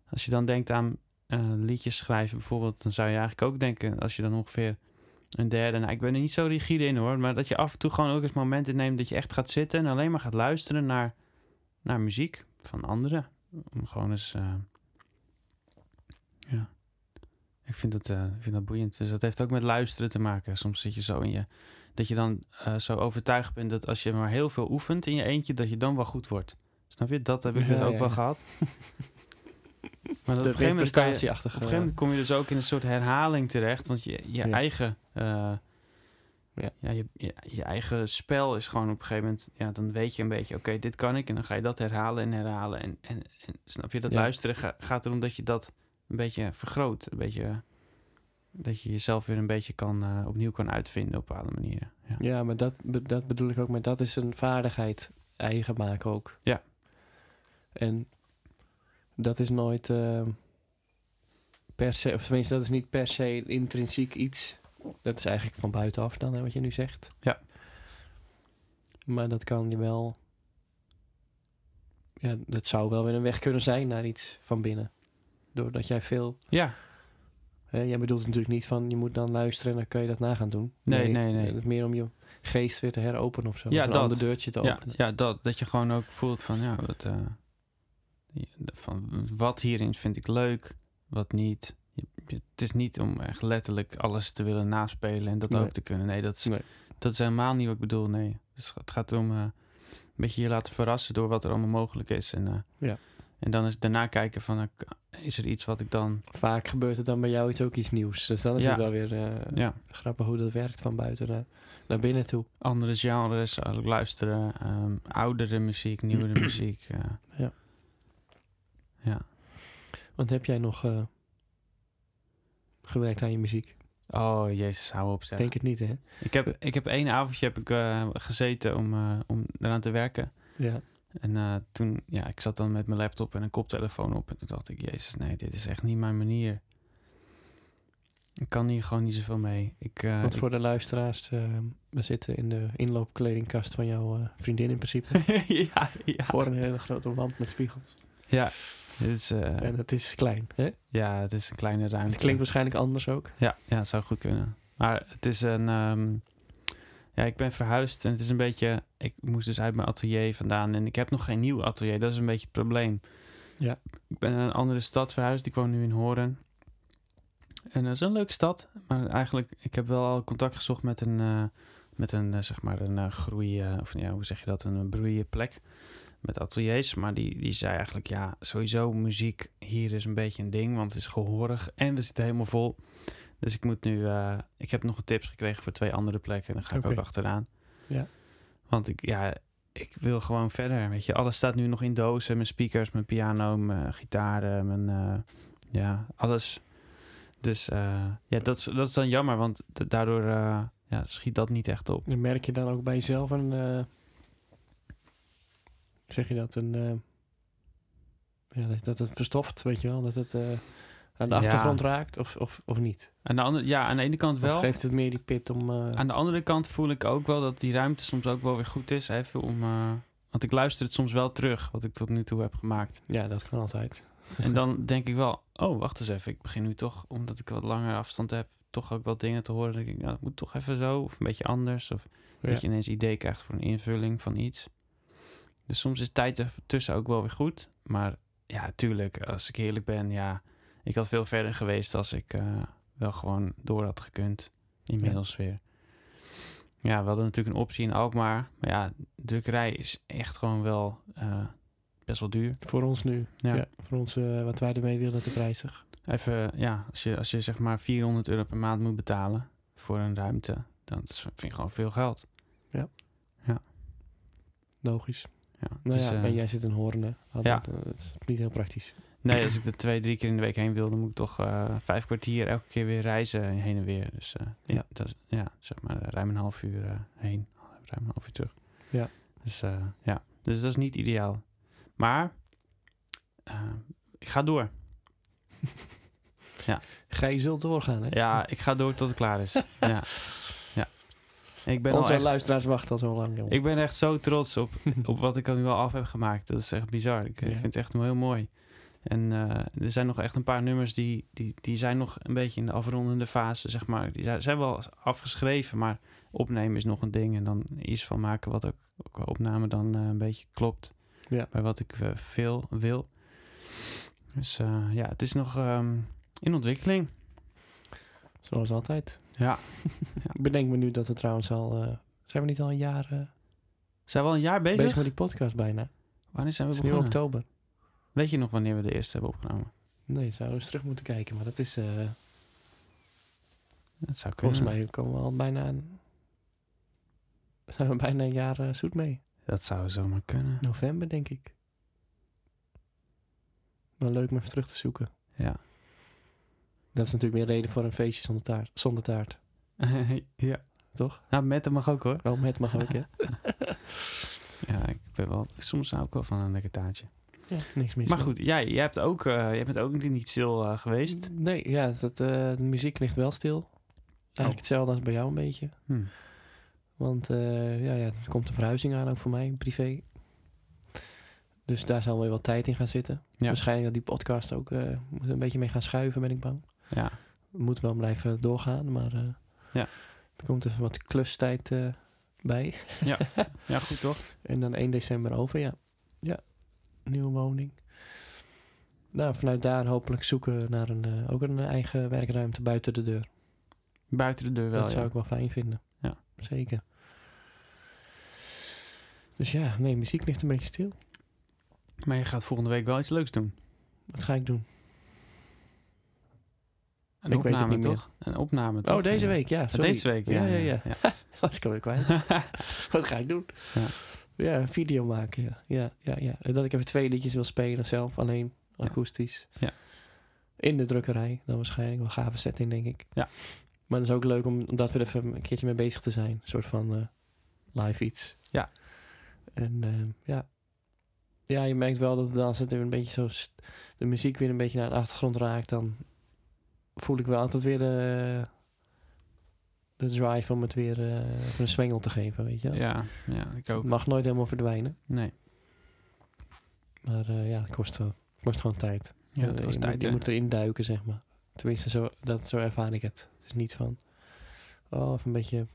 als je dan denkt aan eh, liedjes schrijven bijvoorbeeld, dan zou je eigenlijk ook denken, als je dan ongeveer een derde, nou ik ben er niet zo rigide in hoor, maar dat je af en toe gewoon ook eens momenten neemt dat je echt gaat zitten en alleen maar gaat luisteren naar, naar muziek van anderen. Om gewoon eens, eh, ja, ik vind dat, eh, ik vind dat boeiend. Dus dat heeft ook met luisteren te maken. Soms zit je zo in je, dat je dan eh, zo overtuigd bent dat als je maar heel veel oefent in je eentje, dat je dan wel goed wordt. Snap je? Dat heb ik Ja, dus ook ja, wel gehad. Maar dat op een gegeven moment je, op een gegeven moment kom je dus ook in een soort herhaling terecht. Want je, je Ja. eigen... Ja. ja, je, je, je eigen spel is gewoon op een gegeven moment... Ja, dan weet je een beetje, oké, dit kan ik. En dan ga je dat herhalen en herhalen. En, en, en snap je, dat Ja. luisteren ga- gaat erom dat je dat een beetje vergroot. Een beetje... Dat je jezelf weer een beetje kan, eh, opnieuw kan uitvinden op bepaalde manieren. Ja. Ja, maar dat, dat bedoel ik ook. Maar dat is een vaardigheid eigen maken ook. Ja. En dat is nooit eh, per se, of tenminste, dat is niet per se intrinsiek iets. Dat is eigenlijk van buitenaf dan, hè, wat je nu zegt. Ja. Maar dat kan je wel. Ja, dat zou wel weer een weg kunnen zijn naar iets van binnen. Doordat jij veel. ja, Hè, jij bedoelt natuurlijk niet van je moet dan luisteren en dan kun je dat na gaan doen. Nee, nee, nee. Het meer om je geest weer te heropenen of zo. Ja, Of een dat. ander deurtje te ja, openen. ja dat, dat je gewoon ook voelt van... Ja, wat, eh, ja, van, wat hierin vind ik leuk, wat niet. Je- het is niet om echt letterlijk alles te willen naspelen en dat Nee. ook te kunnen. Nee, dat is, Nee. dat is helemaal niet wat ik bedoel. Nee, dus het gaat erom eh, een beetje je laten verrassen door wat er allemaal mogelijk is. En, eh, Ja. en dan is daarna kijken van, eh, is er iets wat ik dan... Vaak gebeurt er dan bij jou iets ook iets nieuws. Dus dan is Ja. het wel weer Ja, grappig hoe dat werkt van buiten naar, naar binnen toe. andere genres, luisteren, ehm, oudere muziek, nieuwere muziek. Ja. Ja. Want heb jij nog gewerkt aan je muziek? Oh, jezus, hou op Ik zeg. Denk het niet, hè? Ik heb, ik heb één avondje heb ik, eh, gezeten om, eh, om eraan te werken. Ja. En eh, toen, ja, ik zat dan met mijn laptop en een koptelefoon op. En toen dacht ik, jezus, nee, dit is echt niet mijn manier. Ik kan hier gewoon niet zoveel mee. Ik, eh, Want ik- voor de luisteraars, eh, we zitten in de inloopkledingkast van jouw eh, vriendin in principe. ja, ja. voor een hele grote wand met spiegels. Ja, is, eh, En het is klein, hè? ja, het is een kleine ruimte. Het klinkt waarschijnlijk anders ook. Ja, ja, het zou goed kunnen. Maar het is een. ehm, ja, ik ben verhuisd en het is een beetje. Ik moest dus uit mijn atelier vandaan en ik heb nog geen nieuw atelier. Dat is een beetje het probleem. Ja. Ik ben naar een andere stad verhuisd. Ik woon nu in Horen. En dat is een leuke stad. Maar eigenlijk, ik heb wel al contact gezocht met een. eh, met een, eh, zeg maar, een groei. of ja, hoe zeg je dat? Een broeienplek. Met ateliers. Maar die, die zei eigenlijk, ja, sowieso muziek hier is een beetje een ding. Want het is gehoorig en we zitten helemaal vol. Dus ik moet nu. eh, ik heb nog tips gekregen voor twee andere plekken. En daar ga ik ook achteraan. Ja. Want ik, ja, ik wil gewoon verder. Weet je, alles staat nu nog in dozen. Mijn speakers, mijn piano, mijn gitaren, mijn. eh, ja, alles. Dus eh, ja, dat is, dat is dan jammer, want da- daardoor ja, schiet dat niet echt op. En merk je dan ook bij jezelf een... zeg je dat? Een... eh, ja, dat, dat het verstoft, weet je wel? Dat het eh, aan de Ja. achtergrond raakt of, of, of niet? Aan de, andere, ja, aan de ene kant Of wel. geeft het meer die pit om... eh, Aan de andere kant voel ik ook wel dat die ruimte soms ook wel weer goed is. Even om, want ik luister het soms wel terug, wat ik tot nu toe heb gemaakt. ja, dat kan altijd. En dan denk ik wel, oh, wacht eens even. Ik begin nu toch, omdat ik wat langer afstand heb, toch ook wel dingen te horen. Denk ik, nou, het moet toch even zo, of een beetje anders. Of Ja. dat je ineens idee krijgt voor een invulling van iets. Dus soms is tijd ertussen ook wel weer goed. Maar ja, tuurlijk, als ik eerlijk ben, ja, ik had veel verder geweest als ik eh, wel gewoon door had gekund. Inmiddels weer. Ja, we hadden natuurlijk een optie in Alkmaar. Maar ja, drukkerij is echt gewoon wel eh, best wel duur. Voor ons nu. Ja. Ja. voor ons, eh, wat wij ermee willen, te prijzig. Even, ja, als je, als je zeg maar 400 euro per maand moet betalen voor een ruimte, dan vind ik gewoon veel geld. Logisch. Ja, Nou dus, ja, eh, en jij zit in Hoornen. Ah, ja. Dat, eh, dat is niet heel praktisch. Nee, als ik er twee, drie keer in de week heen wil, dan moet ik toch eh, vijf kwartier elke keer weer reizen heen en weer. Dus eh, ja. Ja. Dat is, ja, zeg maar eh, ruim een half uur eh, heen, ruim een half uur terug. Ja. Dus eh, ja, dus dat is niet ideaal. Maar eh, ik ga door. Ga je zult doorgaan, hè? Ja, ik ga door tot het klaar is. ja. Ik ben, al Onze echt, luisteraars wachten al zo lang, jongen. ik ben echt zo trots op, op wat ik al nu al af heb gemaakt. Dat is echt bizar. Ik, eh, Ja. vind het echt heel mooi. En eh, er zijn nog echt een paar nummers die, die, die zijn nog een beetje in de afrondende fase, zeg maar. Die zijn, wel afgeschreven, maar opnemen is nog een ding. En dan iets van maken wat ook, ook qua opname dan eh, een beetje klopt Ja. bij wat ik veel wil. Dus ja, het is nog ehm, in ontwikkeling. Zoals altijd. Ja. Ik bedenk me nu dat we trouwens al... eh, zijn we niet al een jaar eh, Zijn we al een jaar bezig? bezig met die podcast bijna? Wanneer zijn we is begonnen? oktober. Weet je nog wanneer we de eerste hebben opgenomen? Nee, zouden we eens terug moeten kijken. Maar dat is... eh, Dat zou kunnen. volgens mij komen we al bijna... Een, zijn we bijna een jaar zoet mee. Dat zou zomaar kunnen. November, denk ik. Wel leuk om even terug te zoeken. Ja. Dat is natuurlijk weer reden voor een feestje zonder taart. Zonder taart, ja. toch? Nou, met hem mag ook hoor. Oh, met mag ook, hè? Ja, ik ben wel... Soms hou ik wel van een lekker taartje. Ja, niks mis Maar goed, jij, jij, hebt ook, eh, jij bent ook niet stil eh, geweest. Nee, ja, dat, eh, de muziek ligt wel stil. Eigenlijk Oh. hetzelfde als bij jou een beetje. Hm. Want ja, ja, er komt een verhuizing aan, ook voor mij, privé. Dus daar zal weer wat tijd in gaan zitten. Ja. Waarschijnlijk dat die podcast ook moet een beetje mee gaan schuiven, ben ik bang. Ja. Moet wel blijven doorgaan, maar eh, Ja. er komt even wat klustijd eh, bij. ja, goed toch? En dan 1 december over, ja. Ja, nieuwe woning. Nou, vanuit daar hopelijk zoeken naar een, eh, ook een eigen werkruimte buiten de deur. Buiten de deur wel, dat zou ja. ik wel fijn vinden. Ja. Zeker. Dus ja, nee, muziek ligt een beetje stil. Maar je gaat volgende week wel iets leuks doen. Wat ga ik doen? Een Ik weet het niet meer. Een opname, toch? Oh, deze week, ja. Ja, Sorry. Deze week, ja. Ja, ja, ja. Was ik alweer kwijt. Wat ga ik doen? Ja. Ja, een video maken, ja. Ja, ja, ja. Dat ik even twee liedjes wil spelen zelf, alleen akoestisch. Ja. In de drukkerij, dan waarschijnlijk. Wel gave setting, denk ik. Ja. Maar het is ook leuk om, om dat weer even een keertje mee bezig te zijn. Een soort van eh, live iets. Ja. En eh, ja. Ja, je merkt wel dat als het een beetje zo... de muziek weer een beetje naar de achtergrond raakt, dan voel ik wel altijd weer de, de drive om het weer eh, even een zwengel te geven, weet je wel. Ja, ja, ik ook. Het mag nooit helemaal verdwijnen. Nee. Maar eh, ja, het kost, wel, het kost gewoon tijd. Ja, Eh, het was je tijd, moet, je moet erin duiken, zeg maar. Tenminste, zo, dat, zo ervaar ik het. Het is niet van... Oh, even een beetje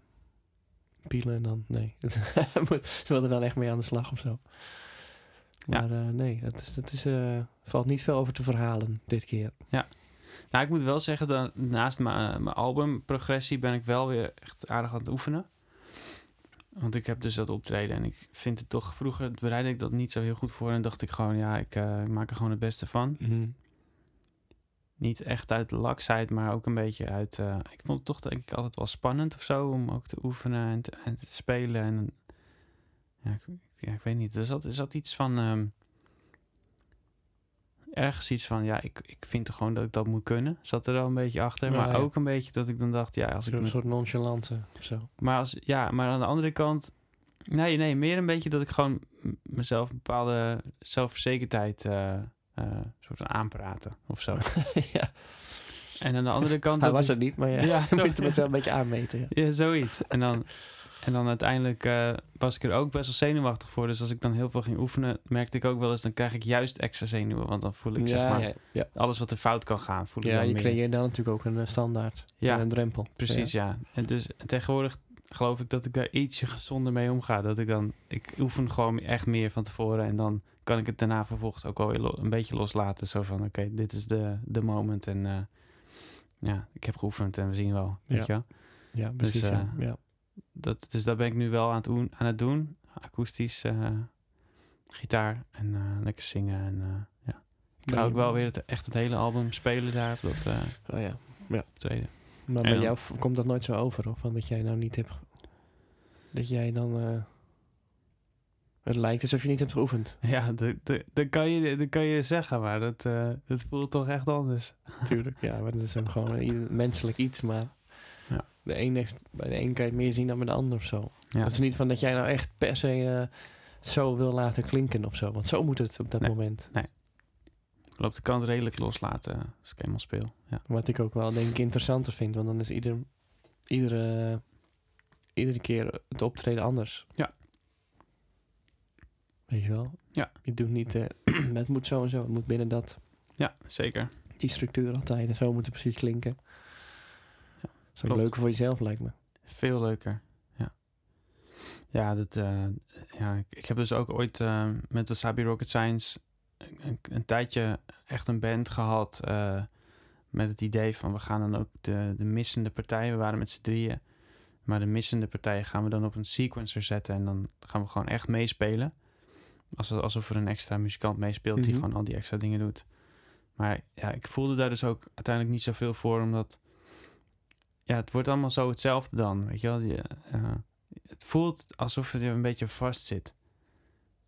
pielen en dan... Nee. Moet- Ze willen er dan echt mee aan de slag of zo. Ja. Maar eh, nee, dat is, dat is, eh, valt niet veel over te verhalen dit keer. Nou, ik moet wel zeggen dat naast mijn, eh, mijn albumprogressie ben ik wel weer echt aardig aan het oefenen. Want ik heb dus dat optreden en ik vind het toch... Vroeger bereidde ik dat niet zo heel goed voor en dacht ik gewoon... Ja, ik, eh, ik maak er gewoon het beste van. Niet echt uit laksheid, maar ook een beetje uit... eh, ik vond het toch denk ik altijd wel spannend of zo... om ook te oefenen en te, en te spelen. En, ja, ik, ja, ik weet niet. Er zat, er zat iets van... ehm, ergens iets van, ja, ik, ik vind er gewoon dat ik dat moet kunnen. Zat er wel een beetje achter. Ja, maar ja. ook een beetje dat ik dan dacht, ja, als ik me soort nonchalante of zo. Maar, als, ja, maar aan de andere kant... Nee, nee, meer een beetje dat ik gewoon mezelf een bepaalde zelfverzekerdheid eh, eh, soort van aanpraten of zo. ja, En aan de andere kant... hij dat was ik- er niet, maar ja, Ja, zo- moest het mezelf een beetje aanmeten. Ja, zoiets. En dan, en dan uiteindelijk eh, was ik er ook best wel zenuwachtig voor. Dus als ik dan heel veel ging oefenen, merkte ik ook wel eens... dan krijg ik juist extra zenuwen. Want dan voel ik zeg maar... ja, ja. alles wat er fout kan gaan, voel ik ja, dan je meer. creëert dan natuurlijk ook een eh, standaard. Ja, en een drempel. Precies, ja. En dus tegenwoordig geloof ik dat ik daar ietsje gezonder mee omga. Dat ik dan, ik oefen gewoon echt meer van tevoren en dan kan ik het daarna vervolgens ook wel een beetje loslaten. Zo van, oké, dit is de, de moment en eh, ja, ik heb geoefend en we zien wel, weet Ja. je wel. Ja, precies. Dus, ja. Ja. Dat, dus daar ben ik nu wel aan het, doen- aan het doen. Akoestisch, eh, gitaar en eh, lekker zingen en eh, ja. Ik ga ook wel weer het, echt het hele album spelen daar op dat Oh, ja. tweede. Maar En bij dan- jou komt dat nooit zo over, of? Dat jij nou niet hebt... Dat jij dan... het lijkt alsof je niet hebt geoefend. Ja, dat, dat, dat, kan je, dat kan je zeggen, maar dat, dat voelt toch echt anders. Natuurlijk. ja, maar dat is dan gewoon een menselijk iets, maar... De een heeft, bij de een kan je meer zien dan bij de ander of zo. Ja, Het is niet van dat jij nou echt per se eh, zo wil laten klinken of zo. Want zo moet het op dat Nee. moment. ik loop de kant redelijk loslaten als ik eenmaal speel. Ja, Wat ik ook wel denk ik interessanter vind. Want dan is ieder, iedere, iedere keer het optreden anders. Ja. Weet je wel? Ja. Je doet niet... eh, het moet zo en zo. Het moet binnen dat, ja zeker. die structuur altijd. En zo moet het precies klinken. Is ook klopt. leuker voor jezelf lijkt me. Veel leuker. Ja, ja, dat, eh, ja ik, ik heb dus ook ooit eh, met Wasabi Rocket Science een, een, tijdje echt een band gehad. eh, met het idee van we gaan dan ook de, de missende partijen. We waren met z'n drieën. Maar de missende partijen gaan we dan op een sequencer zetten. En dan gaan we gewoon echt meespelen. Alsof, alsof er een extra muzikant meespeelt die Mhm. gewoon al die extra dingen doet. Maar ja, ik voelde daar dus ook uiteindelijk niet zoveel voor. Omdat ja, het wordt allemaal zo hetzelfde dan. Weet je wel? Je, eh, het voelt alsof je een beetje vast zit.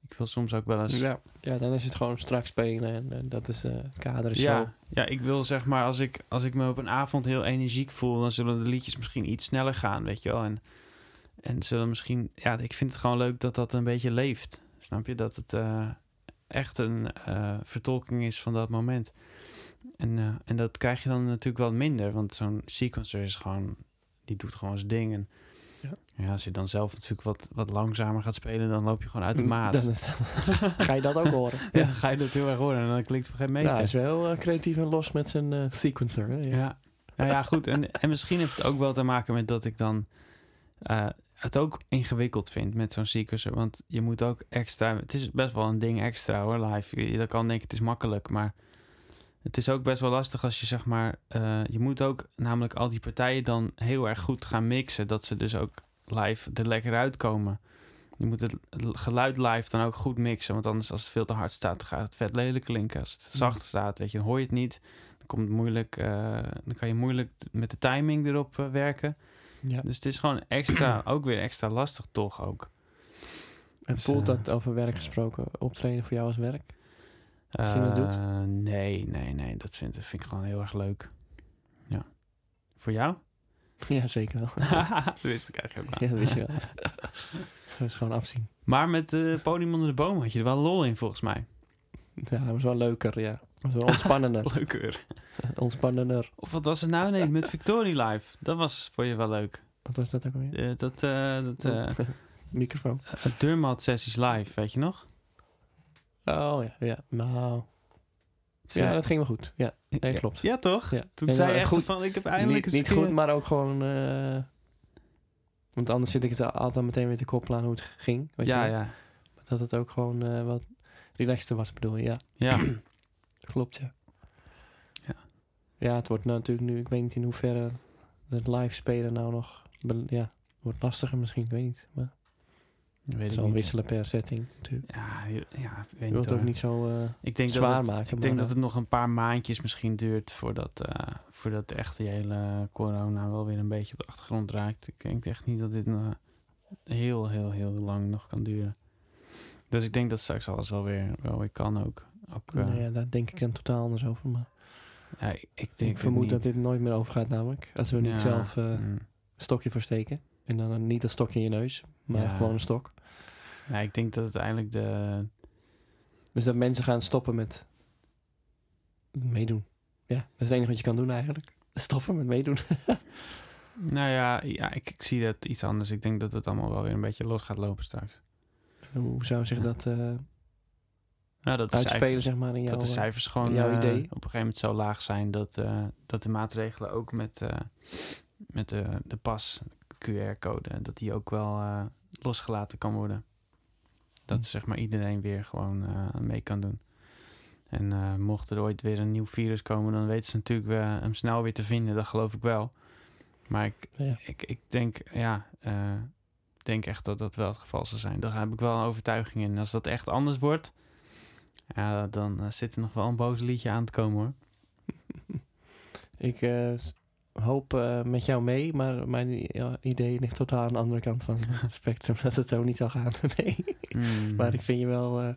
Ik wil soms ook wel eens... Ja. ja, dan is het gewoon strak spelen. En, eh, dat is de kader is zo. Ja, ja, ik wil zeg maar, als ik, als ik me op een avond heel energiek voel, dan zullen de liedjes misschien iets sneller gaan, weet je wel. En, en zullen misschien, ja, ik vind het gewoon leuk dat dat een beetje leeft. Snap je? Dat het eh, echt een eh, vertolking is van dat moment. En, eh, en dat krijg je dan natuurlijk wat minder, want zo'n sequencer is gewoon, die doet gewoon zijn ding. En Ja. ja, als je dan zelf natuurlijk wat, wat langzamer gaat spelen, dan loop je gewoon uit de maat. Dan, ga je dat ook horen. ja, ga je dat heel erg horen en dan klinkt het op een gegeven Ja, moment. hij is wel eh, creatief en los met zijn eh, sequencer. Hè? Ja. Nou ja, goed. En, en misschien heeft het ook wel te maken met dat ik dan het ook ingewikkeld vind met zo'n sequencer. Want je moet ook extra... Het is best wel een ding extra hoor, live. Je, je kan denken het is makkelijk, maar... Het is ook best wel lastig als je zeg maar... eh, je moet ook namelijk al die partijen dan heel erg goed gaan mixen. Dat ze dus ook live er lekker uitkomen. Je moet het, geluid live dan ook goed mixen. Want anders als het veel te hard staat, dan gaat het vet lelijk klinken. Als het zacht staat, weet je, dan hoor je het niet. Dan, komt het moeilijk, eh, dan kan je moeilijk met de timing erop eh, werken. Ja. Dus het is gewoon extra, ook weer extra lastig toch ook. En Dus, voelt dat over werk gesproken, optreden voor jou als werk? Als je dat doet? Eh, nee, nee, nee. Dat vind, dat vind ik gewoon heel erg leuk. Ja. Voor jou? Ja, zeker wel. dat wist ik eigenlijk ja, helemaal. dat wist je wel. dat is gewoon afzien. Maar met het podium onder de boom had je er wel lol in volgens mij. Ja, dat was wel leuker, ja. Dat was wel ontspannender. Leuker. ontspannender. Of wat was het nou? Nee, met Victory Live. Dat was voor je wel leuk. Wat was dat ook alweer? Eh, dat eh dat eh Microfoon. Deurmat sessies live, weet je nog? Oh ja, ja. Nou. Ja, dat ging wel goed. Ja, nee, klopt. Ja, toch? Ja. Toen Nee, zei je echt goed, van, ik heb eindelijk niet, niet een keer- goed, maar ook gewoon... eh, want anders zit ik het altijd meteen weer te koppelen aan hoe het ging. Weet Ja, je ja. Dat het ook gewoon eh, wat relaxter was, bedoel je. Ja, Ja, klopt, ja. Ja. Ja, het wordt nou natuurlijk nu... Ik weet niet in hoeverre het live spelen nou nog... Ja, wordt lastiger misschien, ik weet niet. Maar weet zal niet. wisselen per setting natuurlijk. Ja, je- ja, ik weet Je wilt het ook niet zo... eh, Ik denk zwaar dat het, maken, Ik denk dat het nog een paar maandjes misschien duurt voordat, eh voordat echt die hele corona wel weer een beetje op de achtergrond raakt. Ik denk echt niet dat dit nog heel, heel, heel lang nog kan duren. Dus ik denk dat straks alles wel weer, wel weer kan ook. Ook, eh, nou ja, daar denk ik dan totaal anders over. Maar ja, ik, ik denk ik vermoed dat dit nooit meer overgaat namelijk. Als we niet zelf eh, een mm. stokje voor steken. En dan niet een stokje in je neus, maar Ja. gewoon een stok. Ja, ik denk dat uiteindelijk de... Dus dat mensen gaan stoppen met meedoen. Ja, dat is het enige wat je kan doen eigenlijk. Stoppen met meedoen. Nou ja, ja ik, ik zie dat iets anders. Ik denk dat het allemaal wel weer een beetje los gaat lopen straks. Hoe zou zich Ja. dat Nou, dat de uitspelen, cijfers, zeg maar, in jouw... dat de eh, cijfers gewoon eh, op een gegeven moment zo laag zijn dat, dat de maatregelen ook met, met de, de pas, QR-code, dat die ook wel losgelaten kan worden. Dat Hm. zeg maar iedereen weer gewoon eh, mee kan doen. En eh, mocht er ooit weer een nieuw virus komen, dan weten ze natuurlijk weer hem snel weer te vinden. Dat geloof ik wel. Maar ik, Ja. ik, ik denk, ja, eh, denk echt dat dat wel het geval zal zijn. Daar heb ik wel een overtuiging in. En als dat echt anders wordt, ja, dan eh, zit er nog wel een boos liedje aan te komen hoor. Ik eh, hoop eh, met jou mee, maar mijn idee ligt totaal aan de andere kant van het spectrum. Dat het zo niet zal gaan. nee. Mm. Maar ik vind je wel... eh,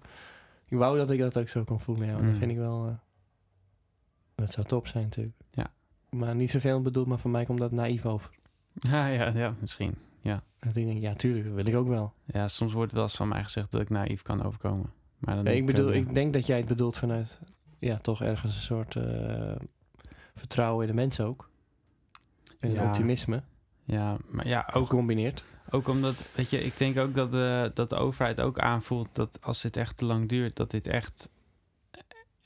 ik wou dat ik dat ook zo kon voelen. Ja, want Mm. dat vind ik wel... eh, dat zou top zijn natuurlijk. Ja. Maar niet zoveel bedoeld, maar voor mij komt dat naïef over. Ja, ja, ja, misschien. Dat ik denk, ja, tuurlijk, dat wil ik ook wel. Ja, soms wordt wel eens van mij gezegd dat ik naïef kan overkomen. Maar dan ik bedoel, ja. ik denk dat jij het bedoelt vanuit... Ja, toch ergens een soort eh, vertrouwen in de mens ook. En Ja. optimisme, Ja, maar ja, ook gecombineerd. Ook omdat, weet je, ik denk ook dat de, dat de overheid ook aanvoelt dat als dit echt te lang duurt, dat dit echt,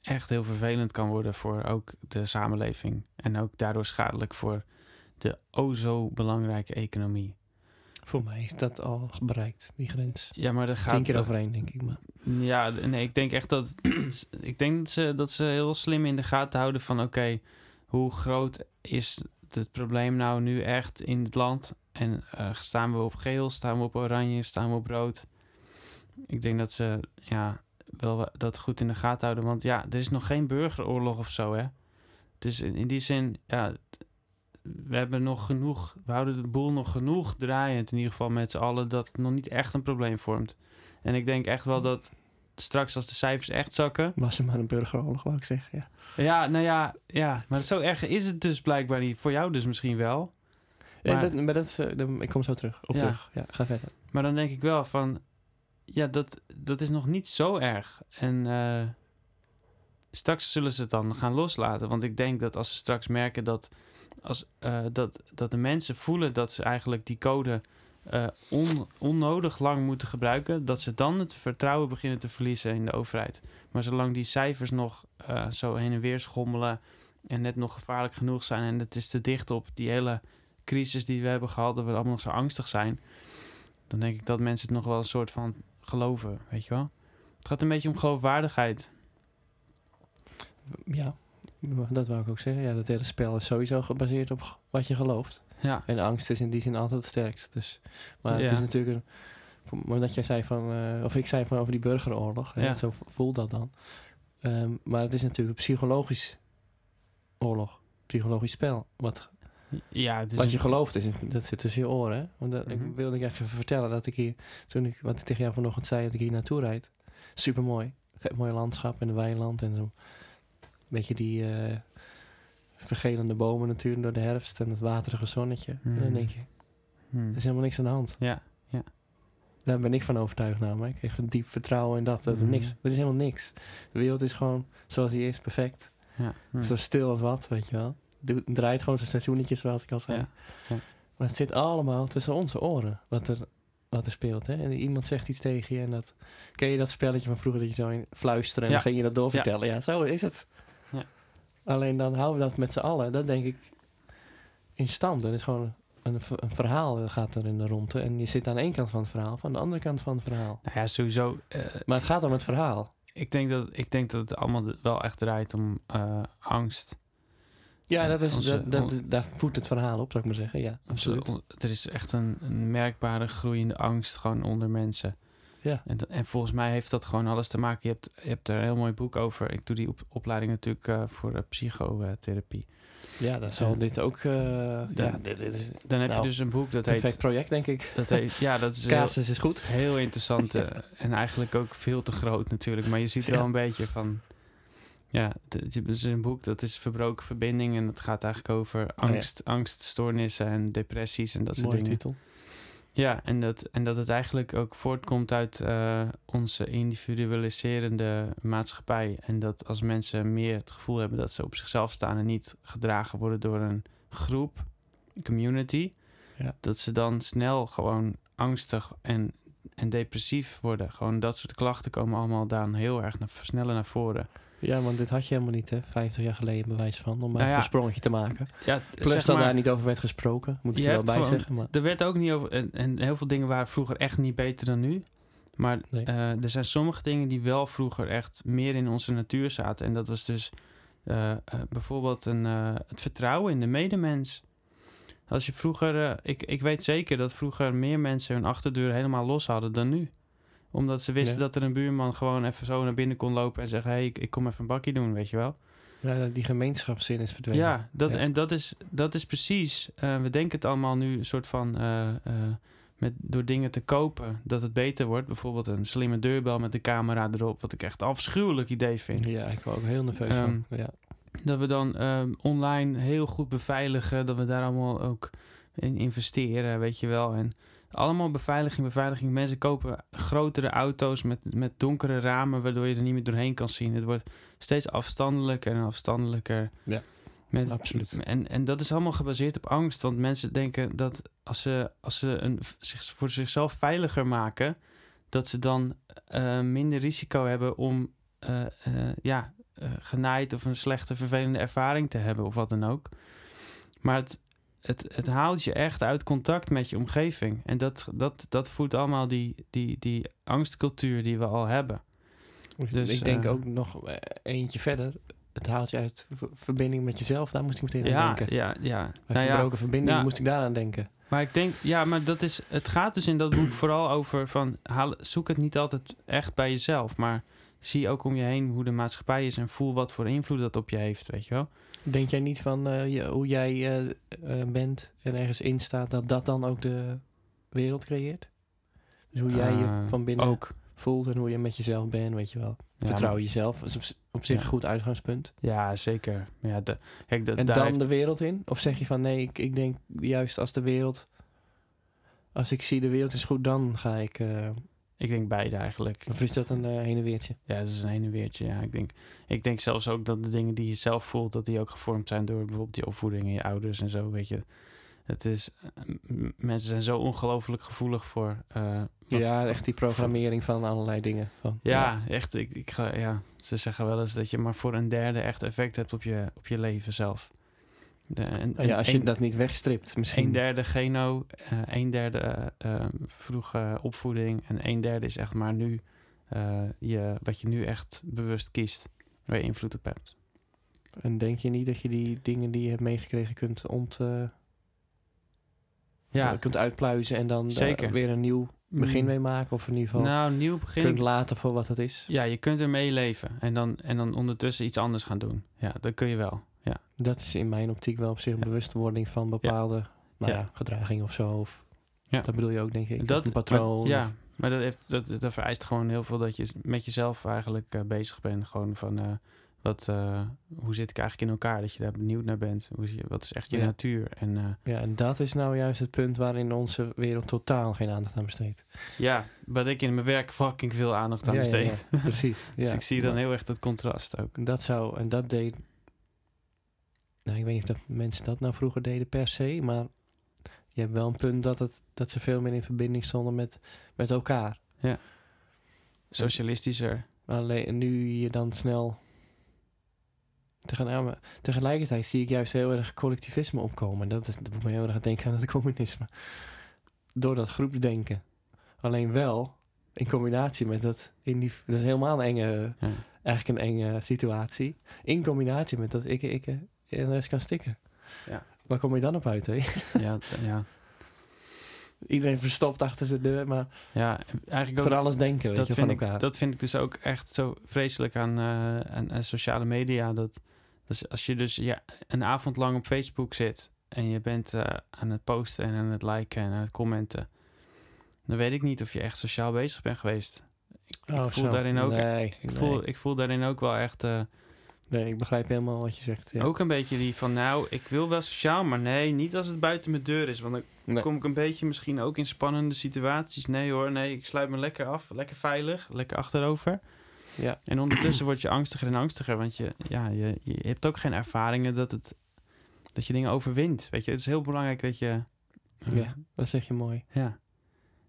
echt heel vervelend kan worden voor ook de samenleving. En ook daardoor schadelijk voor de o zo belangrijke economie. Voor mij is dat al bereikt, die grens. Ja, maar er gaat. Tien keer dat- overheen, denk ik. Maar Ja, nee, ik denk echt dat. ik denk dat ze, dat ze heel slim in de gaten houden van: oké, hoe groot is het probleem nou nu echt in het land? En eh, staan we op geel, staan we op oranje, staan we op rood? Ik denk dat ze ja, wel dat goed in de gaten houden. Want ja, er is nog geen burgeroorlog of zo, hè? Dus in, in die zin, ja, we hebben nog genoeg, we houden de boel nog genoeg draaiend, in ieder geval met z'n allen, dat het nog niet echt een probleem vormt. En ik denk echt wel dat straks als de cijfers echt zakken. was er maar een burgeroorlog, wou ik zeggen. Ja. Ja, nou ja, ja. Maar zo erg is het dus blijkbaar niet. Voor jou dus misschien wel. Ja, Maar- dat, maar dat is, eh, ik kom zo terug. Op Ja. terug. Ja, ga verder. Maar dan denk ik wel van... Ja, dat, dat is nog niet zo erg. En eh, straks zullen ze het dan gaan loslaten. Want ik denk dat als ze straks merken dat... Als, eh, dat, dat de mensen voelen dat ze eigenlijk die code... on, onnodig lang moeten gebruiken... dat ze dan het vertrouwen beginnen te verliezen in de overheid. Maar zolang die cijfers nog zo heen en weer schommelen... en net nog gevaarlijk genoeg zijn... en het is te dicht op die hele crisis die we hebben gehad... dat we allemaal nog zo angstig zijn... dan denk ik dat mensen het nog wel een soort van geloven, weet je wel? Het gaat een beetje om geloofwaardigheid. Ja, dat wou ik ook zeggen. Ja, dat hele spel is sowieso gebaseerd op wat je gelooft. Ja, En angst is in die zin altijd het sterkst. Dus, maar het is natuurlijk een... voor- Maar dat jij zei van... eh, of ik zei van over die burgeroorlog. Ja. Zo voelt dat dan. Ehm, maar het is natuurlijk een psychologisch oorlog. Psychologisch spel. Wat, ja het is wat je gelooft, is, dat zit tussen je oren. Hè? Want dat, Mhm. ik wilde ik echt even vertellen dat ik hier... Toen ik, wat ik tegen jou vanochtend zei, dat ik hier naartoe rijd. Super mooi. Mooi landschap en een weiland en zo. Beetje die eh, vergelende bomen natuurlijk door de herfst en het waterige zonnetje. En dan Mhm. denk je, Hmm. er is helemaal niks aan de hand. Ja, Daar ben ik van overtuigd namelijk. Ik heb een diep vertrouwen in dat. dat er, Mhm. niks, er is helemaal niks. De wereld is gewoon zoals die is, perfect. ja. Zo stil als wat, weet je wel. Draait gewoon zijn seizoenetjes zoals ik al zei. Ja, ja. Maar het zit allemaal tussen onze oren, wat er, wat er speelt. Hè? En iemand zegt iets tegen je en dat... Ken je dat spelletje van vroeger dat je zo in fluisteren en dan ging je dat doorvertellen? Ja. zo is het. Ja. Alleen dan houden we dat met z'n allen. Dat denk ik in stand. Er is gewoon een, een verhaal gaat er in de ronde. En je zit aan één kant van het verhaal, van de andere kant van het verhaal. Nou ja, sowieso. eh, Maar het gaat om het verhaal. ik, denk dat, ik denk dat het allemaal wel echt draait om eh, angst. Ja, dat is, onze- dat, dat, daar voedt het verhaal op, zou ik maar zeggen. Ja, absoluut. er is echt een, een merkbare groeiende angst gewoon onder mensen. Ja. En, en volgens mij heeft dat gewoon alles te maken. Je hebt, je hebt er een heel mooi boek over. Ik doe die op, opleiding natuurlijk eh, voor eh, psychotherapie. Ja, dan zal dit ook... eh, ja, dit, dit is Dan heb Nou, je dus een boek dat perfect heet... project, denk ik. Dat heet ja, dat is heel, Casus is goed. heel interessant en eigenlijk ook veel te groot natuurlijk. Maar je ziet wel Ja. een beetje van... Ja, het is een boek dat is Verbroken Verbinding en het gaat eigenlijk over ja. angst, angststoornissen en depressies en dat soort Mooie dingen. titel. Ja, en dat, en dat het eigenlijk ook voortkomt uit eh, onze individualiserende maatschappij. En dat als mensen meer het gevoel hebben dat ze op zichzelf staan en niet gedragen worden door een groep, community, Ja. dat ze dan snel gewoon angstig en, en depressief worden. Gewoon dat soort klachten komen allemaal dan heel erg naar, sneller naar voren. Ja, want dit had je helemaal niet, hè? 50 jaar geleden bewijs van. Om maar Nou ja, een sprongetje te maken. Ja, Plus dat maar, daar niet over werd gesproken. Moet ik je er wel bij gewoon- zeggen. Maar Er werd ook niet over. En, en heel veel dingen waren vroeger echt niet beter dan nu. Maar Nee. eh, er zijn sommige dingen die wel vroeger echt meer in onze natuur zaten. En dat was dus eh, eh, bijvoorbeeld een, het vertrouwen in de medemens. Als je vroeger. ik, ik weet zeker dat vroeger meer mensen hun achterdeur helemaal los hadden dan nu. Omdat ze wisten Ja. dat er een buurman gewoon even zo naar binnen kon lopen en zeggen: Hé, hey, ik, ik kom even een bakje doen, weet je wel. ja, die gemeenschapszin is verdwenen. Ja, dat, Ja. en dat is, dat is precies. eh, we denken het allemaal nu een soort van. eh, eh, met, door dingen te kopen, dat het beter wordt. Bijvoorbeeld een slimme deurbel met de camera erop. Wat ik echt een afschuwelijk idee vind. Ja, ik ben ook heel nerveus Ehm, van. Ja. Dat we dan ehm, online heel goed beveiligen. Dat we daar allemaal ook in investeren, weet je wel. En allemaal beveiliging, beveiliging. Mensen kopen grotere auto's met, met donkere ramen, waardoor je er niet meer doorheen kan zien. Het wordt steeds afstandelijker en afstandelijker. Ja, Met, absoluut. En, en dat is allemaal gebaseerd op angst. Want mensen denken dat als ze, als ze een, zich, voor zichzelf veiliger maken, dat ze dan eh, minder risico hebben om eh, ja, genaaid of een slechte, vervelende ervaring te hebben of wat dan ook. Maar het, het, het haalt je echt uit contact met je omgeving. En dat, dat, dat voedt allemaal die, die, die angstcultuur die we al hebben. Dus, ik denk eh, ook nog eh, eentje verder. Het haalt je uit verbinding met jezelf. Daar moest ik meteen aan denken. ja, ja. Bij Nou ja, verbroken verbinding ja. moest ik daaraan denken. Maar ik denk, ja, maar dat is, het gaat dus in dat boek vooral over van, haal, zoek het niet altijd echt bij jezelf, maar zie ook om je heen hoe de maatschappij is en voel wat voor invloed dat op je heeft, weet je wel? Denk jij niet van eh, hoe jij eh, eh, bent en ergens in staat, dat dat dan ook de wereld creëert? Dus hoe jij je van binnen Ook. voelt en hoe je met jezelf bent, weet je wel. Ja, Vertrouw maar- jezelf. Is op, zich Ja. een goed uitgangspunt. Ja, zeker. Ja, de, kijk, En daar dan heeft- de wereld in? Of zeg je van nee, ik, ik denk juist als de wereld... Als ik zie de wereld is goed, dan ga ik... ik denk beide eigenlijk. of is dat een eh, heen en weertje? Ja, het is een heen en weertje. Ja, ik denk, ik denk zelfs ook dat de dingen die je zelf voelt, dat die ook gevormd zijn door bijvoorbeeld die opvoeding en je ouders en zo, weet je. Het is, mensen zijn zo ongelooflijk gevoelig voor. eh, wat- ja, echt die programmering van allerlei dingen. Van, Ja, echt. Ik, ik ga, ja, ze zeggen wel eens dat je maar voor een derde echt effect hebt op je, op je leven zelf. De, en, Oh ja, als je een, dat niet wegstript misschien. een derde geno, eh een derde eh, eh, vroege opvoeding en een derde is echt maar nu eh, je, wat je nu echt bewust kiest, waar je invloed op hebt. En denk je niet dat je die dingen die je hebt meegekregen kunt, ont, eh, Ja, kunt uitpluizen en dan Zeker. weer een nieuw begin Mm. mee maken? Of in ieder geval Nou, nieuw begin. kunt laten voor wat het is? Ja, je kunt ermee leven en dan, en dan ondertussen iets anders gaan doen. Ja, dat kun je wel. Ja, Dat is in mijn optiek wel op zich een Ja. bewustwording van bepaalde Nou Ja. gedraging of zo. Of, Ja. Dat bedoel je ook, denk ik. dat, een patroon. Maar, ja, of- maar dat, heeft, dat, dat vereist gewoon heel veel dat je met jezelf eigenlijk eh, bezig bent. Gewoon van, eh, wat, eh, hoe zit ik eigenlijk in elkaar? Dat je daar benieuwd naar bent. Hoe, je- wat is echt je Ja. natuur? En ja, en dat is nou juist het punt waarin onze wereld totaal geen aandacht aan besteedt. ja, wat ik in mijn werk fucking veel aandacht aan Ja, besteed. ja, precies. dus ja. ik zie dan heel erg dat contrast ook. Dat zou, en dat deed... Nou, ik weet niet of dat mensen dat nou vroeger deden per se, maar je hebt wel een punt dat, het, dat ze veel meer in verbinding stonden met, met elkaar. Socialistischer. Alleen nu je dan snel. Tegen, ja, tegelijkertijd zie ik juist heel erg collectivisme opkomen. Dat, is, dat moet me heel erg denken aan het communisme. Door dat groepsdenken. Alleen wel in combinatie met dat. indiv- Dat is helemaal een enge. Ja. Eigenlijk een enge situatie. In combinatie met dat ik, ik en de rest kan stikken. Ja. Waar kom je dan op uit, hè? ja, ja, Iedereen verstopt achter zijn deur, maar ja, eigenlijk voor alles denken, weet dat je, vind van ik, elkaar. Dat vind ik dus ook echt zo vreselijk aan, eh, aan, aan sociale media. Dat, Dus als je dus ja, een avond lang op Facebook zit en je bent eh, aan het posten en aan het liken en aan het commenten, dan weet ik niet of je echt sociaal bezig bent geweest. Ik, Oh, ik voel zo. daarin ook, Nee, ik, nee. voel, ik voel daarin ook wel echt eh, Nee, ik begrijp helemaal wat je zegt. Ja. ook een beetje die van, nou, ik wil wel sociaal, maar nee, niet als het buiten mijn deur is, want dan Nee. kom ik een beetje misschien ook in spannende situaties. Nee hoor, nee, ik sluit me lekker af, lekker veilig, lekker achterover. Ja. En ondertussen word je angstiger en angstiger, want je, ja, je, je hebt ook geen ervaringen dat, het, dat je dingen overwint. Weet je, het is heel belangrijk dat je... Ja, dat zeg je mooi. ja,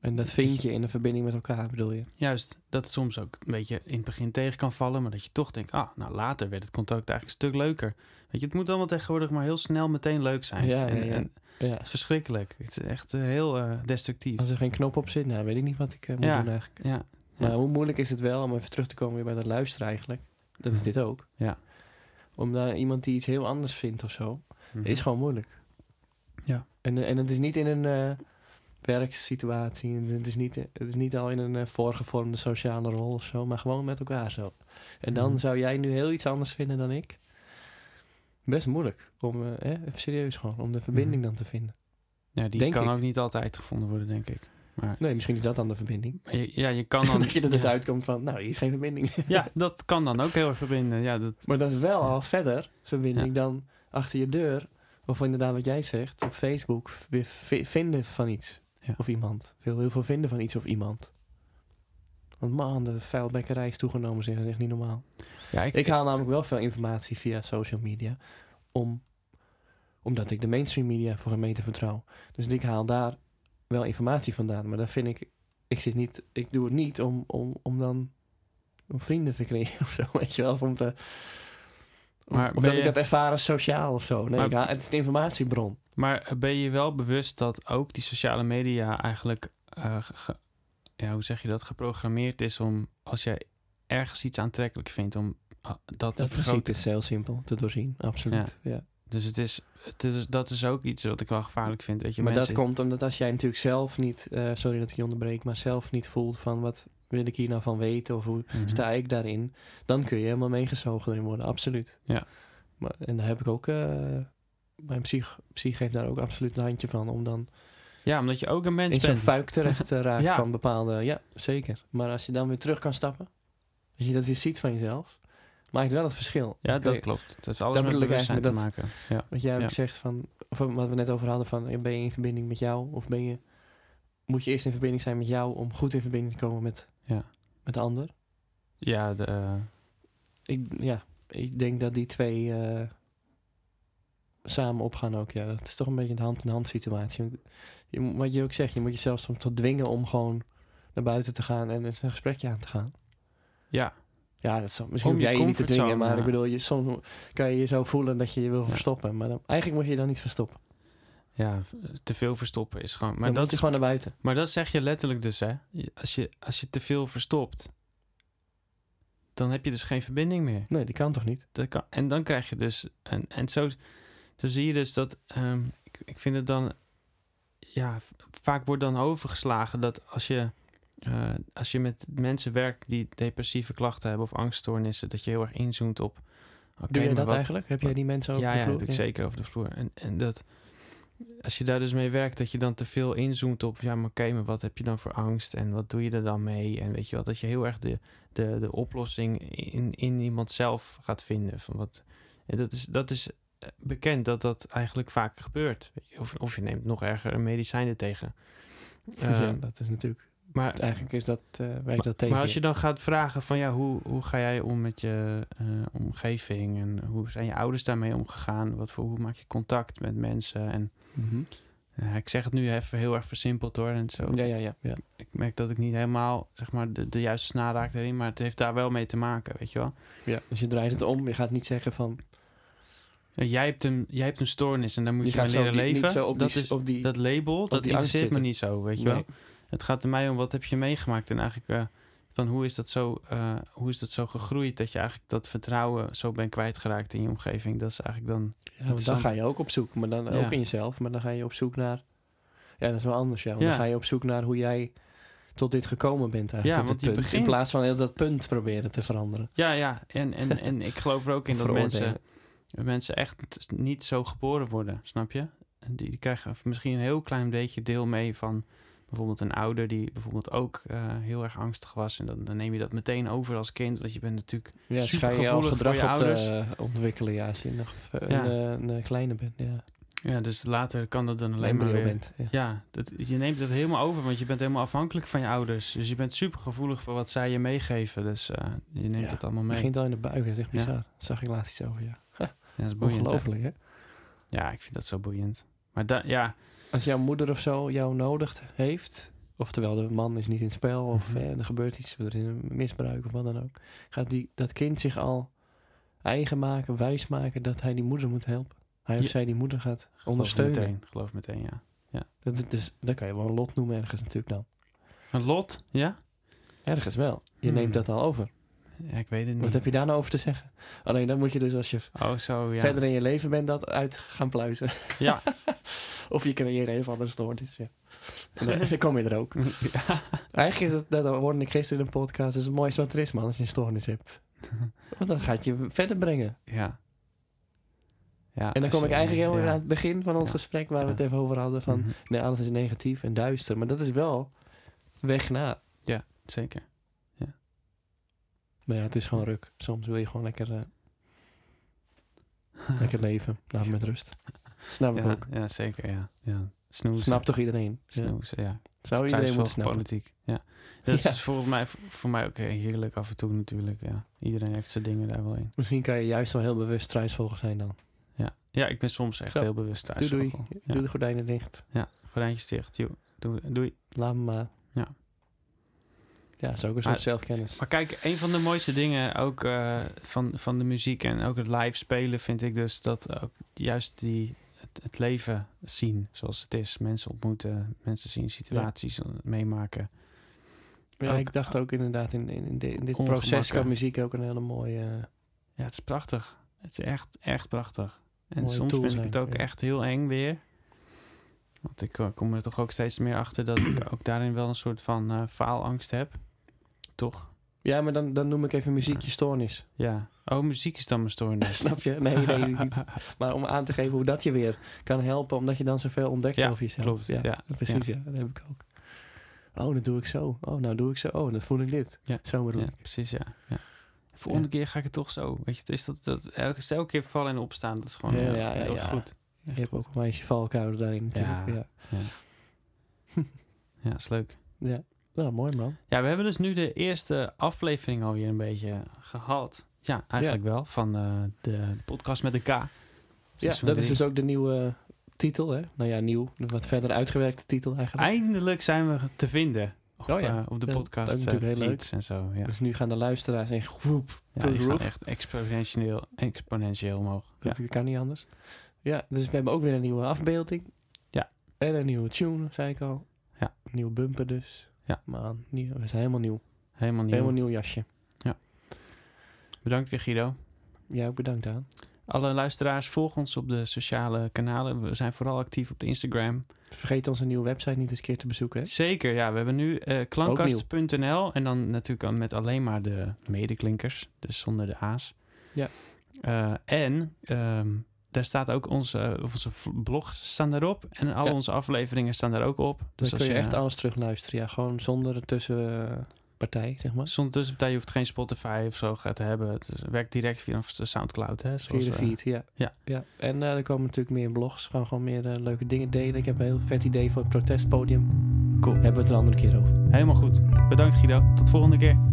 En dat vind je in een verbinding met elkaar, bedoel je? juist. Dat het soms ook een beetje in het begin tegen kan vallen, maar dat je toch denkt, ah, nou later werd het contact eigenlijk een stuk leuker. Weet je, het moet allemaal tegenwoordig maar heel snel meteen leuk zijn. Ja, en, ja, ja. en Ja. is verschrikkelijk. Het is echt eh, heel eh, destructief. Als er geen knop op zit, nou weet ik niet wat ik eh, moet Ja. doen eigenlijk. Ja, Maar hoe moeilijk is het wel om even terug te komen weer bij dat luisteren eigenlijk? Dat is dit ook. Ja. Om daar iemand die iets heel anders vindt of zo, Mhm. is gewoon moeilijk. Ja. En, en het is niet in een werksituatie. Het is, niet, het is niet al in een eh, voorgevormde sociale rol of zo, maar gewoon met elkaar zo. En dan Mhm. zou jij nu heel iets anders vinden dan ik. Best moeilijk. Om, eh, even serieus gewoon, om de verbinding Mhm. dan te vinden. Ja, die Denk kan ik. ook niet altijd gevonden worden, denk ik. Maar, Nee, misschien is dat dan de verbinding. maar je, ja, je kan dan... dat je er dus ja. uitkomt van, nou, hier is geen verbinding. Ja, dat kan dan ook heel erg verbinden. Ja, dat, Maar dat is wel al verder verbinding dan achter je deur. Of inderdaad wat jij zegt, op Facebook weer vi- vinden van iets. Ja. Of iemand. Veel, heel veel vinden van iets of iemand. Want man, de vuilbekkerij is toegenomen, zeg, dat is echt niet normaal. ja, ik, Ik haal namelijk wel veel informatie via social media. Om, omdat ik de mainstream media voor een meter vertrouw. Dus ik haal daar wel informatie vandaan. Maar dan vind ik, ik zit niet, ik doe het niet om, om, om dan om vrienden te creëren of zo, weet je wel. Om te, Maar omdat ben ik je- dat ervaren sociaal of zo. Nee, Maar- ik haal- het is een informatiebron. Maar ben je wel bewust dat ook die sociale media eigenlijk, eh, ge- ja, hoe zeg je dat, geprogrammeerd is om als jij ergens iets aantrekkelijk vindt, om ah, dat te Dat vergroten? is heel simpel te doorzien, absoluut. Ja. Dus het is, het is, dat is ook iets wat ik wel gevaarlijk vind. Weet je, Maar mensen, dat komt omdat als jij natuurlijk zelf niet, eh, sorry dat ik je onderbreek, maar zelf niet voelt van wat wil ik hier nou van weten of hoe Mhm. sta ik daarin, dan kun je helemaal meegezogen erin worden, absoluut. Ja. Maar, en daar heb ik ook, eh, mijn psych, psych heeft daar ook absoluut een handje van, om dan Ja, omdat je ook een mens in zo'n fuik terecht te raken Ja. van bepaalde, ja, zeker. Maar als je dan weer terug kan stappen, dat je dat weer ziet van jezelf, maakt wel het verschil. Ja, dat klopt. Het heeft alles Dat met bewustzijn te eigenlijk maken. Ja. Wat jij ook Ja. zegt van, of wat we net over hadden van, ben je in verbinding met jou of ben je, moet je eerst in verbinding zijn met jou om goed in verbinding te komen met, Ja. met de ander? Ja, de, eh, Ik, ja, ik denk dat die twee eh, samen opgaan ook. Ja, dat is toch een beetje een hand-in-hand situatie. Je, wat je ook zegt, je moet jezelf soms tot dwingen om gewoon naar buiten te gaan en een gesprekje aan te gaan. ja, Ja, dat zal, misschien hoef jij je niet te dwingen, maar ik bedoel, je, soms kan je je zo voelen dat je je wil Ja. verstoppen. Maar dan, eigenlijk moet je je dan niet verstoppen. ja, te veel verstoppen is gewoon... Maar dan dat moet je is gewoon naar buiten. Maar dat zeg je letterlijk dus, hè? Als je, als je te veel verstopt, dan heb je dus geen verbinding meer. Nee, die kan toch niet? Dat kan, en dan krijg je dus... En, en zo, zo zie je dus dat... ehm, ik, ik vind het dan... Ja, vaak wordt dan overgeslagen dat als je... eh, als je met mensen werkt die depressieve klachten hebben of angststoornissen, dat je heel erg inzoomt op. oké, Doe je dat wat- eigenlijk? Heb jij die mensen ook ja, de ja, vloer? heb ik zeker over de vloer. En, en dat als je daar dus mee werkt, dat je dan te veel inzoomt op, ja, maar oké, maar wat heb je dan voor angst en wat doe je er dan mee? En weet je wel, dat je heel erg de, de, de oplossing in, in iemand zelf gaat vinden. Van wat, en dat is, dat is bekend dat dat eigenlijk vaak gebeurt. Of, of je neemt nog erger een medicijn er tegen. ja, Ehm, dat is natuurlijk... maar Eigenlijk is dat, eh werkt dat tegen. maar als je dan gaat vragen van ja, hoe, hoe ga jij om met je eh, omgeving en hoe zijn je ouders daarmee omgegaan? Wat voor, hoe maak je contact met mensen? En Mhm. eh, ik zeg het nu even heel erg versimpeld hoor. En zo. Ja, ja, ja. ja. Ik merk dat ik niet helemaal zeg maar de, de juiste snaar raak erin, maar het heeft daar wel mee te maken, weet je wel. ja. Dus je draait het om. Je gaat niet zeggen van... Jij, hebt een, jij hebt een stoornis en daar moet je, gaat mee leren die- leven. dat is op die dat label, dat interesseert me niet zo, weet je Nee. wel. Het gaat er mij om wat heb je meegemaakt en eigenlijk eh, van hoe is dat zo, eh, hoe is dat zo gegroeid dat je eigenlijk dat vertrouwen zo bent kwijtgeraakt in je omgeving. Dat is eigenlijk dan. Ja, want dan ga je ook op zoek, maar dan Ja. ook in jezelf. Maar dan ga je op zoek naar... Ja, dat is wel anders, ja. Want Ja. Dan ga je op zoek naar hoe jij tot dit gekomen bent eigenlijk. Ja, tot want dit je punt, In plaats van heel dat punt proberen te veranderen. Ja, ja. En, en, en ik geloof er ook in dat mensen mensen echt niet zo geboren worden, snap je? En die, die krijgen misschien een heel klein beetje deel mee van bijvoorbeeld een ouder die bijvoorbeeld ook eh, heel erg angstig was. En dan, dan neem je dat meteen over als kind, want je bent natuurlijk Ja, het Super schijn je al gevoelig voor je te ouders. ontwikkelen, ja, als je nog Ja. een, een, kleine bent. Ja, Ja, dus later kan dat dan alleen maar weer... bent. Ja. Ja, dat, je neemt het helemaal over, want je bent helemaal afhankelijk van je ouders. Dus je bent super gevoelig voor wat zij je meegeven. Dus eh, je neemt het allemaal Het mee. begint al in de buik, dat is echt bizar. Zag ik laatst iets over, ja. Ja, dat is boeiend? Ongelooflijk, hè? Ja, ik vind dat zo boeiend. Maar da, ja, Als jouw moeder of zo jou nodig heeft, oftewel de man is niet in het spel, of Mhm. er gebeurt iets, er is een misbruik of wat dan ook, gaat die, dat kind zich al eigen maken, wijs maken dat hij die moeder moet helpen. Hij of Ja. zij die moeder gaat geloof ondersteunen. meteen. Geloof meteen, ja. Dat, is- dus, dat kan je wel een lot noemen ergens natuurlijk dan. Een lot, ja? Ergens wel. Je Hmm. neemt dat al over. Ja, ik weet het niet. Wat heb je daar nou over te zeggen? Alleen dan moet je dus als je Oh, zo, ja. verder in je leven bent dat uit gaan pluizen. Ja. of je creëert een of andere stoornis. Ja. En dan, dan kom je er ook. ja. Eigenlijk is het, dat hoorde ik gisteren in een podcast, is het mooiste wat er is man, als je een stoornis hebt. Want dan gaat je verder brengen. Ja. ja En dan kom ik eigenlijk heel ja. erg aan het begin van ons Ja. gesprek, waar we het Ja. even over hadden, van Mhm. nee, alles is negatief en duister. Maar dat is wel weg na. Zeker. Maar ja, het is gewoon ruk. Soms wil je gewoon lekker, eh, lekker leven, nou met rust. Snap ik Ja, ook. ja, zeker, ja. ja. Snoezen. Snapt toch iedereen? Snoezen, ja. Zou iedereen moeten snappen? Politiek, ja. Dat is volgens mij, voor mij ook heerlijk af en toe natuurlijk, ja. Iedereen heeft zijn dingen daar wel in. Misschien kan je juist wel heel bewust struisvogel zijn dan. Ja, ja ik ben soms echt Zo. heel bewust thuis. Doei doei. Doe de gordijnen dicht. ja, gordijntjes dicht. Doei. doei. Laat me maar. Ja. Ja, dat is ook een Maar- soort zelfkennis. Maar kijk, een van de mooiste dingen ook eh, van, van de muziek en ook het live spelen vind ik dus dat ook juist die, het, het leven zien zoals het is. Mensen ontmoeten, mensen zien situaties meemaken. Ja, ook- ik dacht ook inderdaad in, in, in, di- in dit Ongemakken. proces kan muziek ook een hele mooie... eh, Ja, het is prachtig. Het is echt, echt prachtig. En soms vind ik het ook ja. echt heel eng weer. Want ik eh, kom er toch ook steeds meer achter dat ik ook daarin wel een soort van faalangst heb. Toch? Ja, maar dan, dan noem ik even muziekje stoornis. Ja. Oh, muziek is dan mijn stoornis. Snap je? Nee, nee, niet. Maar om aan te geven hoe dat je weer kan helpen, omdat je dan zoveel ontdekt Ja, over jezelf. klopt. Ja, Ja, precies. Ja. dat heb ik ook. Oh, dat doe ik zo. Oh, nou doe ik zo. Oh, dan voel ik dit. Ja, Zo bedoel Ja, ik. precies, ja. ja. De volgende keer ga ik het toch zo. Weet je, het is dat, dat elke, elke keer vallen en opstaan. Dat is gewoon Ja, heel, goed. Je hebt goed. ook een meisje valkuilen daarin natuurlijk. Ja. Ja, Ja. ja, is leuk. ja. Nou, mooi man. Ja, we hebben dus nu de eerste aflevering alweer een beetje gehad. Ja, eigenlijk wel. Van eh, de, podcast met de K. Ja, dat is dus ook de nieuwe titel, hè? Nou ja, nieuw. De wat verder uitgewerkte titel eigenlijk. Eindelijk zijn we te vinden op, Oh ja. eh, op de podcast dat is eh, natuurlijk heel feeds en zo. Ja, Dus nu gaan de luisteraars echt groep. ja die gaan echt exponentieel, exponentieel omhoog. Ja. Dat kan niet anders. Ja, dus we hebben ook weer een nieuwe afbeelding. Ja. En een nieuwe tune, zei ik al. Ja. Een nieuwe bumper dus. Ja. Man, nieuw, we zijn helemaal nieuw. Helemaal nieuw. Helemaal nieuw jasje. Bedankt weer Guido. Jij ook bedankt aan. Alle luisteraars, volg ons op de sociale kanalen. We zijn vooral actief op de Instagram. Vergeet onze nieuwe website niet eens een keer te bezoeken. Hè? Zeker, ja. We hebben nu eh klankkast.nl en dan natuurlijk met alleen maar de medeklinkers. Dus zonder de A's. Ja. Eh, en ehm, daar staat ook onze, onze v- blogs staan daarop. En al Ja. onze afleveringen staan daar ook op. Dan Dus kun als je je echt alles terugluisteren. Ja, gewoon zonder een tussenpartij, zeg maar. Zonder tussenpartij, je hoeft geen Spotify of zo te hebben. Het werkt direct via de Soundcloud, hè? Via de eh, feed, ja. ja. ja. En eh, er komen natuurlijk meer blogs. Gaan gewoon meer eh, leuke dingen delen. Ik heb een heel vet idee voor het protestpodium. cool. Hebben we het er een andere keer over. Helemaal goed. Bedankt Guido. Tot volgende keer.